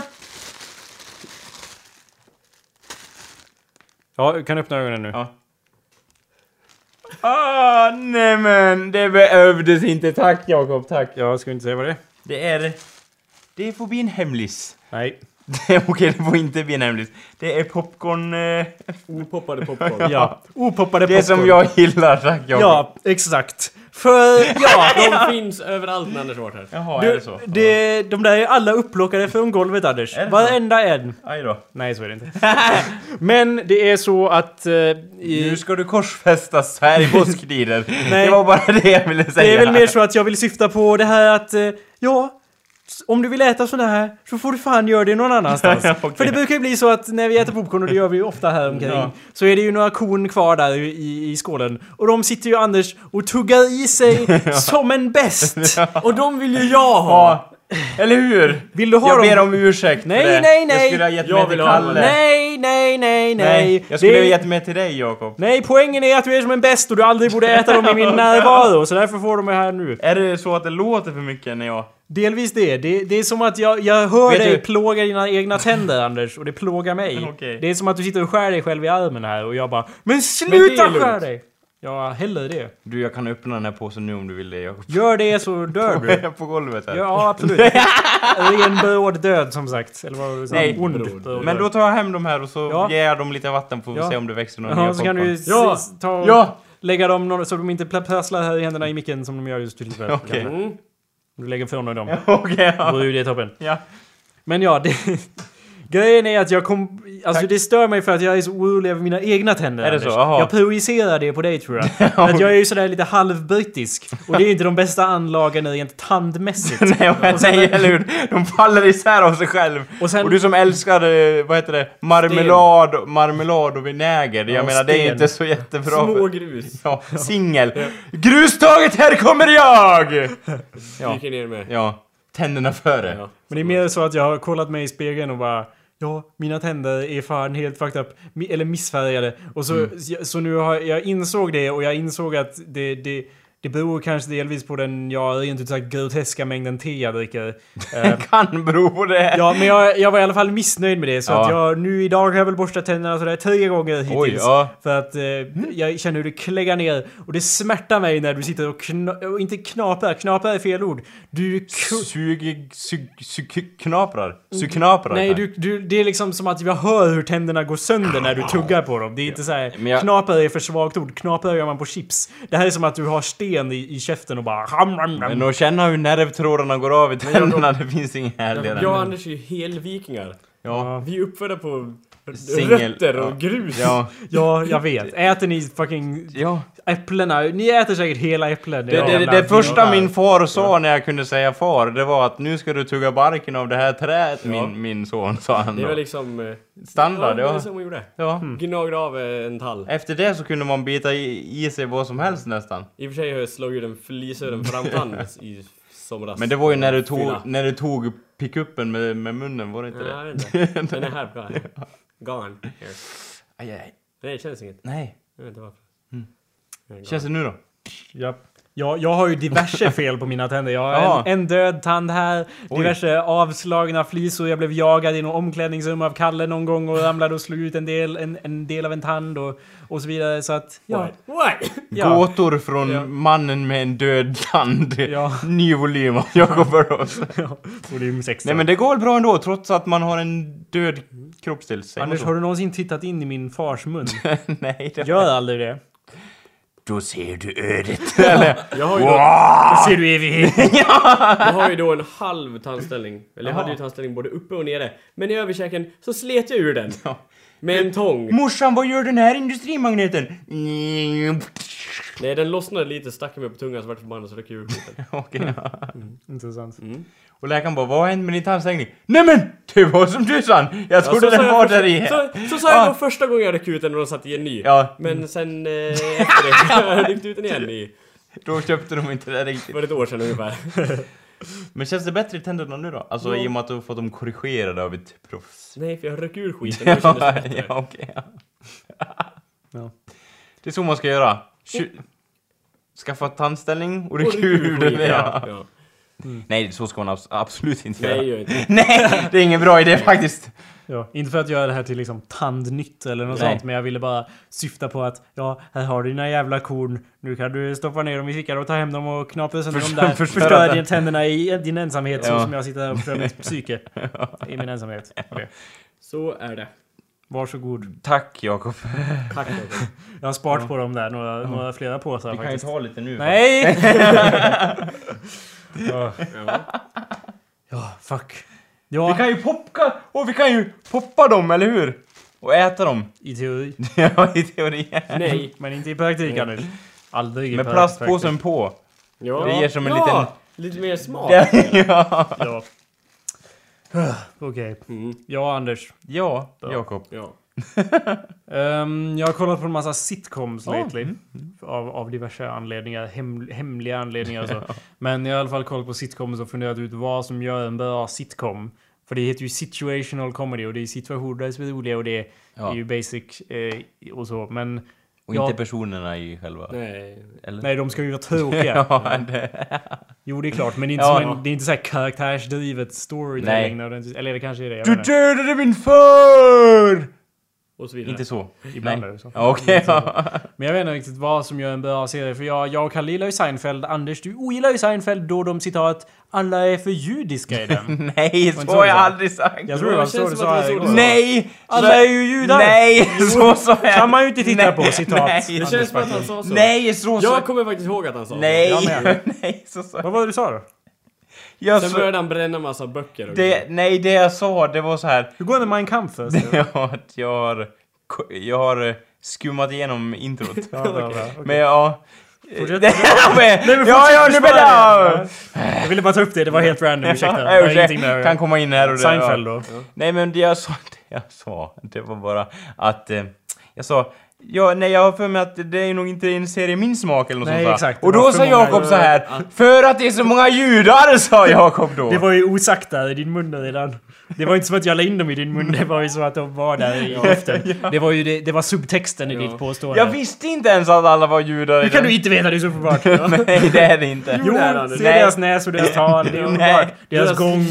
Speaker 1: Ja, du kan öppna ögonen nu.
Speaker 2: Ja. Ah, nej men det behövdes inte. Tack Jakob, tack.
Speaker 1: Jag ska inte säga vad det är.
Speaker 2: Det är... Det får bli en hemlis.
Speaker 1: Nej.
Speaker 2: Det är Okej, det får inte bli en hemlis. Det är popcorn... Eh,
Speaker 3: Opoppade popcorn.
Speaker 1: Ja. Opoppade
Speaker 2: det som jag gillar, tack.
Speaker 1: Ja, exakt. För, ja.
Speaker 3: De finns överallt när Anders varit här.
Speaker 2: Jaha, är
Speaker 1: Du,
Speaker 2: det så?
Speaker 1: det, de där är alla upplockade från golvet, Anders.
Speaker 2: Är det så?
Speaker 1: Varenda en.
Speaker 2: Aj då.
Speaker 1: Nej, så är det inte. Men det är så att... eh, i,
Speaker 2: Nu ska du korsfästas här i påsktider. Det var bara det jag ville säga.
Speaker 1: Det är väl mer så att jag vill syfta på det här att, eh, ja, om du vill äta sådär här så får du fan göra det någon annanstans.
Speaker 2: Okej.
Speaker 1: För det brukar ju bli så att när vi äter popcorn, och det gör vi ju ofta här omkring,
Speaker 2: Ja.
Speaker 1: så är det ju några korn kvar där i, i skålen. Och de sitter ju Anders och tuggar i sig som en bäst.
Speaker 3: Och de vill ju jag ha!
Speaker 2: Eller hur?
Speaker 1: Vill du ha
Speaker 2: jag
Speaker 1: dem?
Speaker 2: ber om ursäkt
Speaker 1: Nej,
Speaker 2: för det.
Speaker 1: nej, nej.
Speaker 2: Jag skulle ha gett
Speaker 3: Jag
Speaker 2: mig till Kalle.
Speaker 1: Nej, nej, nej, nej.
Speaker 2: Nej, jag skulle
Speaker 1: Det-
Speaker 2: ha gett mig till dig Jakob.
Speaker 1: Nej, poängen är att du är som en bäst och du aldrig borde äta dem i min närvaro. Så därför får de här nu.
Speaker 2: Är det så att det låter för mycket när jag...
Speaker 1: Delvis det. Det, det är som att jag, jag hör
Speaker 2: Vet
Speaker 1: dig
Speaker 2: du-
Speaker 1: plåga dina egna tänder, Anders. Och det plågar mig.
Speaker 2: Okej.
Speaker 1: Det är som att du sitter och skär dig själv i armen här och jag bara Men sluta skär dig! Ja, hellre det.
Speaker 2: Du, jag kan öppna den här påsen nu om du vill det Jakob.
Speaker 1: Gör det så dör du.
Speaker 2: På golvet här.
Speaker 1: Ja, absolut. Ren bråd död som sagt. Eller vad sa?
Speaker 2: Nej,
Speaker 1: Ond
Speaker 3: bråd.
Speaker 1: bråd
Speaker 2: Men då tar jag hem de här och så
Speaker 1: Ja.
Speaker 2: ger jag dem lite vatten får vi
Speaker 1: Ja.
Speaker 2: se om det växer några
Speaker 1: Ja,
Speaker 2: nya
Speaker 1: så kan du
Speaker 2: popcorn.
Speaker 1: ju
Speaker 3: Ja.
Speaker 1: ta och
Speaker 2: Ja!
Speaker 1: lägga dem så de inte prasslar här i händerna i micken som de gör just för tillfället.
Speaker 2: Okej.
Speaker 3: Mm.
Speaker 1: Du lägger ifrån dig dem.
Speaker 2: Okej,
Speaker 1: Då
Speaker 2: ja.
Speaker 1: är ju det toppen.
Speaker 2: ja.
Speaker 1: Men ja, det, Grejen är att jag kom... Alltså det stör mig för att jag är så orolig över mina egna tänder
Speaker 2: Är det så? Jaha.
Speaker 1: Jag projicerar det på dig tror jag. att jag är ju sådär lite halvbrittisk. Och det är inte de bästa anlagen rent tandmässigt.
Speaker 2: Nej, men, nej eller hur? De faller isär av sig själv.
Speaker 1: Och
Speaker 2: Och,
Speaker 1: sen-
Speaker 2: du som älskar, eh, vad heter det, marmelad, marmelad och vinäger. Jag
Speaker 1: Ja,
Speaker 2: menar, det är
Speaker 1: sten.
Speaker 2: inte så jättebra.
Speaker 3: Små grus.
Speaker 2: Ja, singel. Grustaget, här kommer jag! Ja,
Speaker 3: Dyker ner med.
Speaker 2: ja. Tänderna före.
Speaker 3: Ja.
Speaker 1: Men det är mer så att jag har kollat mig i spegeln och bara Ja, mina tänder är fan helt fucked up. Eller missfärgade. Och så, så, så nu har jag insåg det och jag insåg att det, det, det beror kanske delvis på den, ja, rent ut sagt groteska mängden te jag dricker. Eh,
Speaker 2: Kan bero på det.
Speaker 1: ja, men jag, jag var i alla fall missnöjd med det. Så
Speaker 2: Ja.
Speaker 1: att jag, nu idag har jag väl borstat tänderna sådär tre gånger hittills.
Speaker 2: Oj, ja.
Speaker 1: För att eh, jag känner hur det kläggar ner. Och det smärtar mig när du sitter och, kna, och inte knaprar, knaprar är fel ord. Du ku-
Speaker 2: Sug... Sug... Knaprar? Sugknaprar?
Speaker 1: Nej, du, du, det är liksom som att jag hör hur tänderna går sönder när du tuggar på dem. Det är inte så här,
Speaker 2: Men jag-
Speaker 1: knaprar är för svagt ord. Knaprar gör man på chips. Det här är som att du har sten i, i käften och bara... Ham, ham, ham.
Speaker 2: Men att känna hur nervtrådarna går av i tänderna, det finns inget härligare.
Speaker 3: Jag och Anders är ju helvikingar.
Speaker 2: Ja.
Speaker 3: Vi är uppfödda på
Speaker 2: Singel-
Speaker 3: rötter och
Speaker 2: ja.
Speaker 3: grus.
Speaker 2: Ja.
Speaker 1: Ja, jag vet. Äter ni fucking
Speaker 2: Ja.
Speaker 1: Äpplena? Ni äter säkert hela äpplen.
Speaker 2: Det, det, det, det första min far sa när jag kunde säga far, det var att nu ska du tugga barken av det här trädet
Speaker 3: Ja.
Speaker 2: min, min son, sa han
Speaker 3: Det
Speaker 2: då.
Speaker 3: var liksom... eh,
Speaker 2: Standard,
Speaker 3: ja. Det
Speaker 2: ja.
Speaker 3: så man gjorde.
Speaker 2: ja.
Speaker 3: Gnagde av eh, en tall.
Speaker 2: Efter det så kunde man bita i, i sig vad som helst nästan.
Speaker 3: I och för sig har jag slagit ut en flisören framtand i somras.
Speaker 2: Men det var ju när du tog, när du tog pickuppen med, med munnen, var det inte
Speaker 3: Nej,
Speaker 2: det?
Speaker 3: jag vet inte. Den är här. Gone. Gone. Here.
Speaker 2: Aj, aj.
Speaker 3: Nej, det känns inget.
Speaker 2: Nej.
Speaker 3: Jag vet inte varför.
Speaker 2: Känns det nu då?
Speaker 1: Ja. Jag, jag har ju diverse fel på mina tänder. Jag har
Speaker 2: Ja.
Speaker 1: en, en död tand här,
Speaker 2: Oj.
Speaker 1: diverse avslagna flisor, jag blev jagad i någon omklädningsrum av Kalle någon gång och ramlade och slog ut en del, en, en del av en tand och, och så vidare. Så att, ja.
Speaker 3: Why?
Speaker 1: Ja.
Speaker 2: Gåtor från
Speaker 1: Ja.
Speaker 2: mannen med en död tand.
Speaker 1: Ja.
Speaker 2: Ny volym av Jakob Burrows.
Speaker 1: ja. Volym 16.
Speaker 2: Nej men det går väl bra ändå, trots att man har en död kroppsdel.
Speaker 1: Anders, har du någonsin tittat in i min fars mun?
Speaker 2: Nej, det
Speaker 1: Gör aldrig det.
Speaker 2: Då ser du ödet. Eller?
Speaker 3: Jag har ju då,
Speaker 1: Då ser du evighet.
Speaker 3: jag har ju då en halv tandställning. Eller jag hade ju tandställning både uppe och nere. Men i överkäken så slet jag ur den.
Speaker 2: Ja.
Speaker 3: Med en tång.
Speaker 2: Morsan, vad gör den här industrimagneten? Mm.
Speaker 3: Nej, den lossnade lite, stack mig på tungan så vart förbannad så ur skiten.
Speaker 2: Okej. ja.
Speaker 1: Intressant.
Speaker 2: Och läkaren bara, vad hände med din tandställning? Nej men! Det var som tusan! Jag trodde
Speaker 3: Ja,
Speaker 2: den var där i.
Speaker 3: Så, så sa jag
Speaker 2: Ja.
Speaker 3: då första gången jag röck ut den och de satte i en ny.
Speaker 2: Ja,
Speaker 3: Men sen eh, efter det, jag ryckte ut den igen i,
Speaker 2: då köpte de inte det riktigt.
Speaker 3: för ett år sedan ungefär.
Speaker 2: Men känns det bättre i tänderna nu då? Alltså
Speaker 3: Ja.
Speaker 2: i och med att du har fått dem korrigerade av ett proffs.
Speaker 3: Nej, för jag röck ur skiten, kändes det bättre.
Speaker 2: ja, okej. ja.
Speaker 1: Ja.
Speaker 2: Det är så man ska göra. Skaffa tandställning och
Speaker 3: Och ryck ur
Speaker 2: den.
Speaker 3: skiten,
Speaker 2: Ja.
Speaker 3: Ja.
Speaker 2: Nej, så ska man abs- absolut inte
Speaker 3: Nej,
Speaker 2: göra.
Speaker 3: gör inte.
Speaker 2: Nej, det är ingen bra idé faktiskt.
Speaker 1: Ja, inte för att göra det här till liksom tandnytt eller något
Speaker 2: Nej.
Speaker 1: sånt, men jag ville bara syfta på att ja, här har du dina jävla korn. Nu kan du stoppa ner dem i fickan och ta hem dem och knapra sönder dem där.
Speaker 2: förstöra
Speaker 1: dina tänderna i din ensamhet så
Speaker 2: Ja.
Speaker 1: som jag sitter här och förstör mitt psyke. I min ensamhet. Okej.
Speaker 3: Så är det.
Speaker 1: Varsågod.
Speaker 2: Tack Jakob.
Speaker 3: Tack Jakob.
Speaker 1: Jag har sparat på dem där, några, några flera påsar
Speaker 2: Vi kan ju ta lite nu.
Speaker 1: Nej! ja,
Speaker 3: Ja.
Speaker 1: ja, fuck.
Speaker 2: Vi
Speaker 1: Ja,
Speaker 2: kan ju popka, och vi kan ju poppa dem, eller hur? Och äta dem.
Speaker 1: i teori.
Speaker 2: ja, i teorin.
Speaker 3: Nej.
Speaker 1: Men inte i praktik, Anders. Aldrig i
Speaker 2: Med plastpåsen på.
Speaker 3: Ja.
Speaker 2: Det ger som en
Speaker 3: ja. Lite mer smak.
Speaker 2: ja.
Speaker 1: Ja. Okej.
Speaker 3: Mm.
Speaker 1: Ja, Anders.
Speaker 2: Ja, Jakob.
Speaker 3: Ja.
Speaker 1: Ehm, jag har kollat på en massa sitcoms lately. Av, av diverse anledningar. Hem, hemliga anledningar och så. Men jag har i alla fall kollat på sitcoms och funderat ut vad som gör en bra sitcom. För det heter ju situational comedy och det är situationer som är roliga och det
Speaker 2: Ja.
Speaker 1: är ju basic eh, och så. Men
Speaker 2: Och
Speaker 1: Ja.
Speaker 2: inte personerna i själva.
Speaker 3: Nej.
Speaker 2: Eller?
Speaker 1: nej, de ska ju vara tråkiga.
Speaker 2: ja, det...
Speaker 1: Jo, det är klart. Men det är inte,
Speaker 2: Ja.
Speaker 1: som en, det är inte så här karaktärsdrivet storytelling.
Speaker 2: Nej.
Speaker 1: nödvändigtvis. Eller det kanske är det. Jag
Speaker 2: Du
Speaker 1: vet inte.
Speaker 2: dödade min far!
Speaker 3: Och så vidare.
Speaker 2: Inte så.
Speaker 1: Ibland är det så.
Speaker 2: Ja, Okej. ja.
Speaker 1: Men jag vet inte riktigt vad som gör en bra serie. För jag, jag och Kalle gillar ju Seinfeld. Anders, du ogillar ju Seinfeld då de citat alla är för judiska i den.
Speaker 2: Nej, så
Speaker 1: så
Speaker 2: har jag aldrig sagt.
Speaker 1: Jag tror det var så du sa
Speaker 3: det så
Speaker 1: igår.
Speaker 2: Nej!
Speaker 1: Alla är ju judar!
Speaker 2: Nej, så sa jag.
Speaker 1: Kan man ju inte titta
Speaker 2: Nej,
Speaker 1: på, citat.
Speaker 2: nej.
Speaker 3: Det känns som att han sa så.
Speaker 2: Nej, så sa
Speaker 3: Jag kommer faktiskt ihåg att han sa
Speaker 2: Nej,
Speaker 1: Jag med.
Speaker 2: nej, så sa
Speaker 1: Vad var det du sa då?
Speaker 2: Jag
Speaker 3: Sen
Speaker 2: så,
Speaker 3: började han bränna massa böcker och
Speaker 2: det, nej, det jag sa, det var så här.
Speaker 1: Hur går det med Mein Kampf förresten?
Speaker 2: Ja, att jag har, jag har skummat igenom introt.
Speaker 1: Ja. Okej.
Speaker 2: Men ja...
Speaker 1: Fortsätt. Nej, men
Speaker 2: ja, ja, nu blir det...
Speaker 1: Jag ville bara ta upp det, det var helt random, ursäkta.
Speaker 2: Ja,
Speaker 1: med
Speaker 2: kan komma in här och där.
Speaker 1: Seinfeld
Speaker 2: ja.
Speaker 1: då.
Speaker 2: Nej men det jag sa, det jag sa, det var bara att... Eh, jag sa... Ja, nej jag har för mig att det är nog inte en serie min smak eller något
Speaker 1: Nej,
Speaker 2: sånt
Speaker 1: exakt,
Speaker 2: Och då sa Jakob så här För att det är så många judar, sa Jakob då.
Speaker 1: Det var ju osagt där i din mun redan. Det var inte som att jag la in dem i din mun, det var ju så att de var där i luften. Det var ju det, det var subtexten i ditt påstående.
Speaker 2: Jag visste inte ens att alla var judar.
Speaker 1: Hur kan du inte veta det så uppenbart?
Speaker 2: Nej, det är det inte.
Speaker 1: Jo,
Speaker 3: det är Anders.
Speaker 1: se
Speaker 2: Nej.
Speaker 1: deras näs och deras tal, det är uppenbart. Deras gång.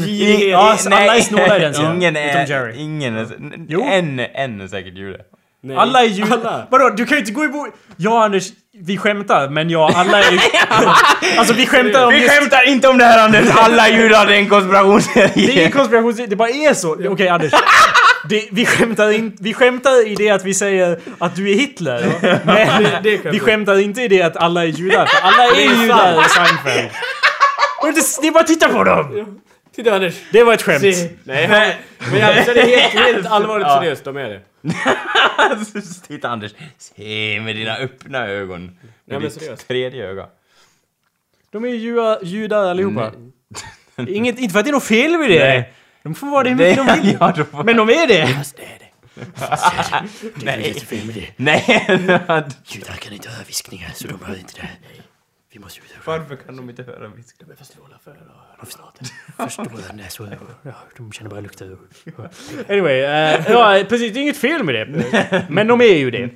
Speaker 1: Ja, alla är snåla i den serien.
Speaker 2: Ingen
Speaker 1: Utom
Speaker 2: är...
Speaker 1: Jerry.
Speaker 2: Ingen är...
Speaker 1: Jo.
Speaker 2: En, en är säkert jude.
Speaker 3: Nej.
Speaker 1: Alla är ju...
Speaker 3: Alla.
Speaker 1: Vadå, du kan ju inte gå emot... Ja, Anders, vi skämtar, men ja, alla är ju... alltså vi skämtar om
Speaker 2: Vi
Speaker 1: just...
Speaker 2: skämtar inte om det här Anders! Alla judar är en
Speaker 1: Det är ingen
Speaker 2: konspirationsserie!
Speaker 1: konspiration, det bara är så. Okej Anders. Det, vi, skämtar in, vi skämtar i det att vi säger att du är Hitler. Men
Speaker 3: det
Speaker 1: vi
Speaker 3: skämtar.
Speaker 1: skämtar inte i det att alla är judar. För alla är
Speaker 3: Det är
Speaker 1: judar i Seinfeld. Och det, det är bara att titta på dem!
Speaker 3: Titta Anders!
Speaker 1: Det var ett skämt.
Speaker 3: Se. Nej, men jag det är helt, helt allvarligt
Speaker 2: Ja.
Speaker 3: seriöst, de är det.
Speaker 2: Titta Anders, se med dina öppna ögon. Med
Speaker 3: men
Speaker 2: ditt
Speaker 3: seriöst.
Speaker 2: tredje öga.
Speaker 1: De är ju judar, allihopa. Inget, inte för att det är något fel med det.
Speaker 2: Nej.
Speaker 1: De får vara det hur mycket de vill.
Speaker 2: ja, då får...
Speaker 1: Men de är det.
Speaker 2: Nej.
Speaker 1: fel med det.
Speaker 2: Nej.
Speaker 1: Judar kan inte höra viskningar så de hör inte det. Vi måste
Speaker 2: Varför kan de inte höra visk?
Speaker 1: De är för snåla för att förstå den där så... Ja, de känner bara lukten. Anyway, eh, ja precis, det är inget fel med det. Men de är ju det.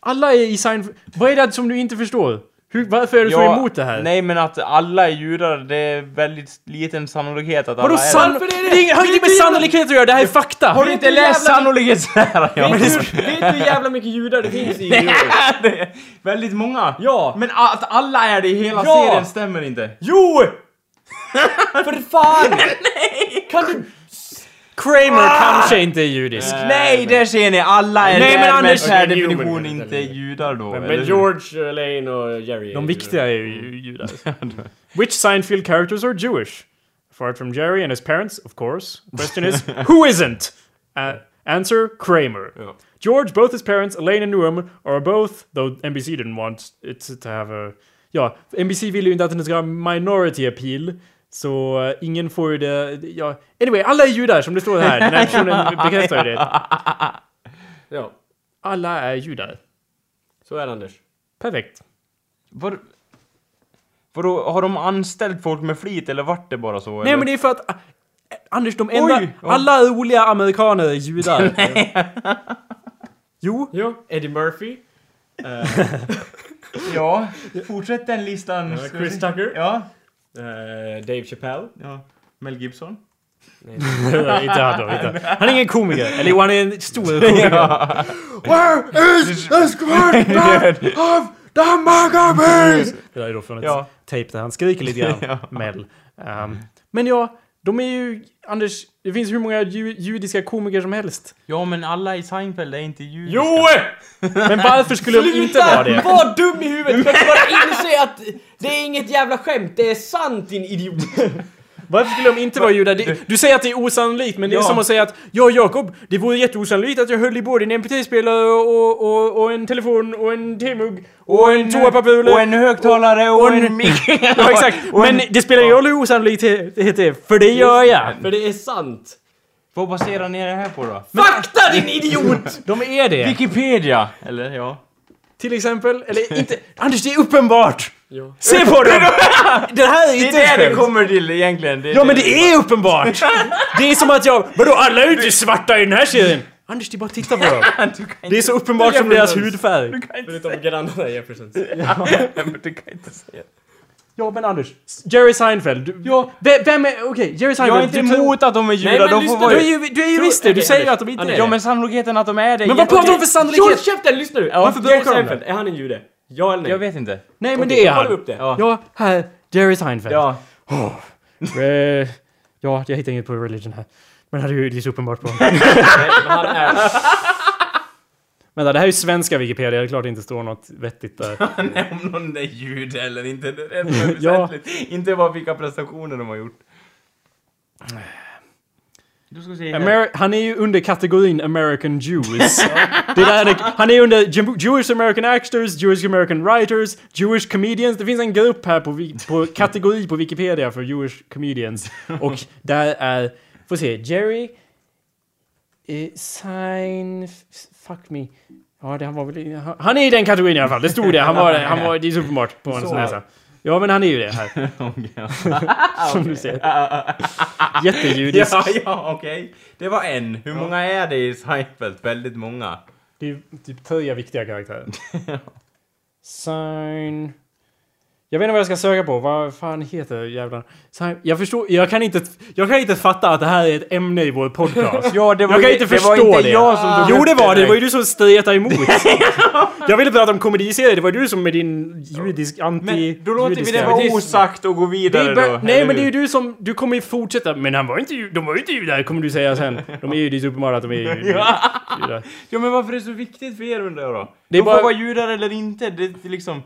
Speaker 1: Alla är i Seinfeld... Vad är det som du inte förstår? Hur, varför är du så emot det här?
Speaker 2: Nej men att alla är judar, det är väldigt liten sannolikhet att alla
Speaker 1: Vadå
Speaker 2: är
Speaker 3: det-
Speaker 1: Det är inget- har inget med sannoliket att göra, det här är fakta!
Speaker 2: Har du inte läst
Speaker 3: jävla-
Speaker 2: sannolikhetslära? Ja,
Speaker 3: Vet du, vet du hur jävla mycket judar det finns i
Speaker 2: det är väldigt många.
Speaker 3: Ja!
Speaker 2: Men att alla är det i hela
Speaker 3: Ja!
Speaker 2: serien stämmer inte.
Speaker 3: Jo! För fan! Nej! Kan du...
Speaker 1: Kramer kanske inte är judisk.
Speaker 2: Nej, där ser ni! Alla är
Speaker 1: Nej, men
Speaker 2: med
Speaker 1: Anders-
Speaker 2: per definition inte judar då. eller
Speaker 3: Men
Speaker 2: hur?
Speaker 3: George, Lane och Jerry
Speaker 1: De viktiga är ju judar. Which Seinfeld characters are Jewish? Apart from Jerry and his parents, of course. Question is, who isn't? Uh, answer, Kramer.
Speaker 3: Ja.
Speaker 1: George, both his parents, Elaine and Newham, are both, though NBC didn't want it to have a... Ja, NBC ville ju inte att den ska ha minority appeal. Så eh, ingen får ju det... Ja, anyway, alla är judar som det står här. Den här personen bekräftar ju det.
Speaker 3: Ja,
Speaker 1: Alla är judar.
Speaker 3: så är det Anders.
Speaker 1: Perfekt.
Speaker 2: Var, vadå, har de anställt folk med flit eller vart det bara så?
Speaker 1: Nej
Speaker 2: eller?
Speaker 1: men det är för att... äh, Anders, de enda...
Speaker 2: Oj! Ja.
Speaker 1: Alla roliga amerikaner är judar. jo.
Speaker 3: Ja, Eddie Murphy.
Speaker 2: Ja, fortsätt den listan.
Speaker 3: Ja, Chris Tucker.
Speaker 2: Ja.
Speaker 3: eh, Dave Chappelle.
Speaker 2: ja. Mel Gibson.
Speaker 1: inte han då. Inte. Han är ingen komiker. Eller jo, han är en stor komiker. Where is the squad of the Mugabees? Det där är då från ett
Speaker 2: Ja.
Speaker 1: tejp där han skriker lite grann.
Speaker 2: Ja.
Speaker 1: Mel. Um, men ja, de är ju... Anders, det finns hur många ju, judiska komiker som helst.
Speaker 2: Ja, men alla i Seinfeld är inte judiska.
Speaker 3: Jo!
Speaker 1: Men varför skulle de inte vara det?
Speaker 3: Var dum i huvudet! Kan du bara inse att det är inget jävla skämt, det är sant din idiot!
Speaker 1: Varför skulle de inte vara judar? Det, du säger att det är osannolikt, men det är
Speaker 2: Ja.
Speaker 1: som att säga att Ja, Jakob, det vore jätteosannolikt att jag höll i både en MP3-spelare och, och, och en telefon och en temugg och, en toapapper
Speaker 2: Och en högtalare och,
Speaker 1: och
Speaker 2: en,
Speaker 1: en-
Speaker 2: mick.
Speaker 1: Ja, exakt.
Speaker 2: Och en-
Speaker 1: Men det spelar ingen roll hur osannolikt det heter, för det gör jag.
Speaker 3: För det är sant.
Speaker 2: Vad baserar ni det här på då?
Speaker 3: Fakta din idiot!
Speaker 1: De är det.
Speaker 2: Wikipedia! Eller ja.
Speaker 1: Till exempel, eller inte... Anders, det är uppenbart!
Speaker 3: Ja.
Speaker 1: Se på dem! Det här är
Speaker 2: Det
Speaker 1: inte
Speaker 2: är det det kommer till egentligen. Det är
Speaker 1: Ja men det är uppenbart! Det är som att jag... Vadå, alla är ju inte svarta i den här serien! Anders, det är bara att titta på dem.
Speaker 2: Du kan
Speaker 1: Det är så uppenbart som deras hudfärg.
Speaker 3: Förutom grannarna i Jeffersons.
Speaker 2: men du kan inte säga.
Speaker 1: Ja men Anders, Jerry Seinfeld. Du, ja. Vem, vem är... Okej, Jerry Seinfeld.
Speaker 2: Jag är inte
Speaker 1: du,
Speaker 2: emot att de är judar,
Speaker 3: Nej, men
Speaker 2: de får
Speaker 3: lyssna
Speaker 2: vara...
Speaker 1: Du är ju, du är ju visst det, du
Speaker 3: Okej,
Speaker 1: säger
Speaker 3: Anders,
Speaker 1: att de inte
Speaker 3: Anders.
Speaker 1: är
Speaker 2: Ja
Speaker 1: det.
Speaker 2: men sannolikheten att de är det...
Speaker 1: Men vad pratar de för
Speaker 3: Håll
Speaker 1: sannolikhet?
Speaker 3: käften, lyssna nu!
Speaker 1: Varför
Speaker 3: Jerry
Speaker 1: bråkar de
Speaker 3: Seinfeld, är han en jude? Ja eller nej?
Speaker 2: Jag vet inte.
Speaker 1: Nej men
Speaker 3: Okej,
Speaker 1: det är
Speaker 3: då kollar vi
Speaker 1: han.
Speaker 3: upp det.
Speaker 2: Ja.
Speaker 1: Ja, här. Jerry Seinfeld.
Speaker 2: Ja.
Speaker 1: Eh, ja, jag hittar inget på religion här. Men ju det är så uppenbart på.
Speaker 3: Nej, men han är...
Speaker 1: Vänta, det här är ju svenska Wikipedia, det är klart det inte står något vettigt där.
Speaker 2: Nej, om någon är jude eller inte, det är rätt
Speaker 1: Ja.
Speaker 2: väsentligt. Inte bara vilka prestationer de har gjort. Du ska se här.
Speaker 1: Ameri- han är ju under kategorin American Jews. det där är, han är under Jew- Jewish American Actors, Jewish American Writers, Jewish Comedians. Det finns en grupp här på, på kategori på Wikipedia för Jewish Comedians. Och där är, får se, Jerry... Eh, sign... Fuck me. Ja, det, han var väl... Han, han är i den kategorin i alla fall. Det stod det. Han var, han var det är uppenbart på hans
Speaker 3: Så.
Speaker 1: näsa. Ja, men han är ju det här. Som du ser. Jättejudisk.
Speaker 2: Ja, ja, okej. Det var en. Hur många är det i Seinfeld? Väldigt många.
Speaker 1: Det är ju typ tre viktiga karaktärer. Sign... Jag vet inte vad jag ska söka på. Vad fan heter jävla... Sign... Jag förstår... Jag kan inte... Jag kan inte fatta att det här är ett ämne i vår podcast.
Speaker 2: Ja, det
Speaker 1: jag kan inte
Speaker 2: det
Speaker 1: förstå
Speaker 2: var inte
Speaker 1: det.
Speaker 2: jag som tog
Speaker 1: Jo,
Speaker 2: upp
Speaker 1: det var det. Det var ju du som stretade emot. jag ville prata om komediserier. Det var du som med din judisk anti
Speaker 2: Men då låter vi det vara osagt och gå vidare då.
Speaker 1: nej men det är ju du som, du kommer ju fortsätta, men han var inte ju, de var ju inte judar kommer du säga sen. De är ju, det är uppenbart att de är ju judar.
Speaker 2: Ja, men varför är det så viktigt för er undrar jag då?
Speaker 1: Det är
Speaker 2: de
Speaker 1: bara-
Speaker 2: får vara judar eller inte, det är liksom...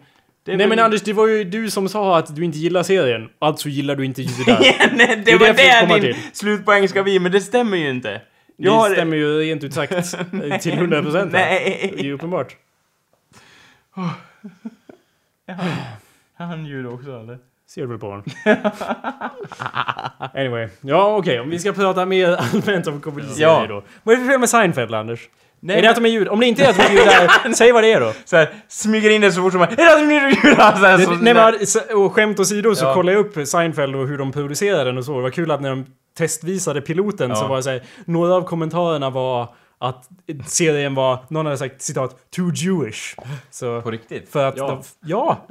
Speaker 2: Det
Speaker 1: Nej
Speaker 2: väl-
Speaker 1: men Anders, det var ju du som sa att du inte gillar serien. Alltså gillar du inte judar.
Speaker 2: Ja, nej,
Speaker 1: Det
Speaker 2: det var
Speaker 1: det
Speaker 2: det din slutpoäng ska bli, men det stämmer ju inte.
Speaker 1: Det
Speaker 2: Jag har-
Speaker 1: stämmer ju rent ut sagt eh, till 100 procent. Det är
Speaker 2: Nej!
Speaker 1: ju uppenbart.
Speaker 2: Är han jude också eller?
Speaker 1: Ser du på honom? anyway. Ja okej, om vi ska prata mer allmänt om komediserier
Speaker 2: Ja.
Speaker 1: då. Vad är det för fel med Seinfeld Anders?
Speaker 2: Nej,
Speaker 1: är det att de är judar? Om det inte är att de är judar, säg vad det är då.
Speaker 2: så här, smyger in det så fort som möjligt. Är det att de är judar? Så här, så,
Speaker 1: nej, men, och skämt åsido så
Speaker 2: Ja.
Speaker 1: kollade jag upp Seinfeld och hur de producerade den och så. Det var kul att när de testvisade piloten så
Speaker 2: Ja.
Speaker 1: var det så här, några av kommentarerna var att serien var, någon hade sagt citat, too Jewish. Så,
Speaker 2: På riktigt?
Speaker 1: för att
Speaker 3: Ja.
Speaker 1: de, ja!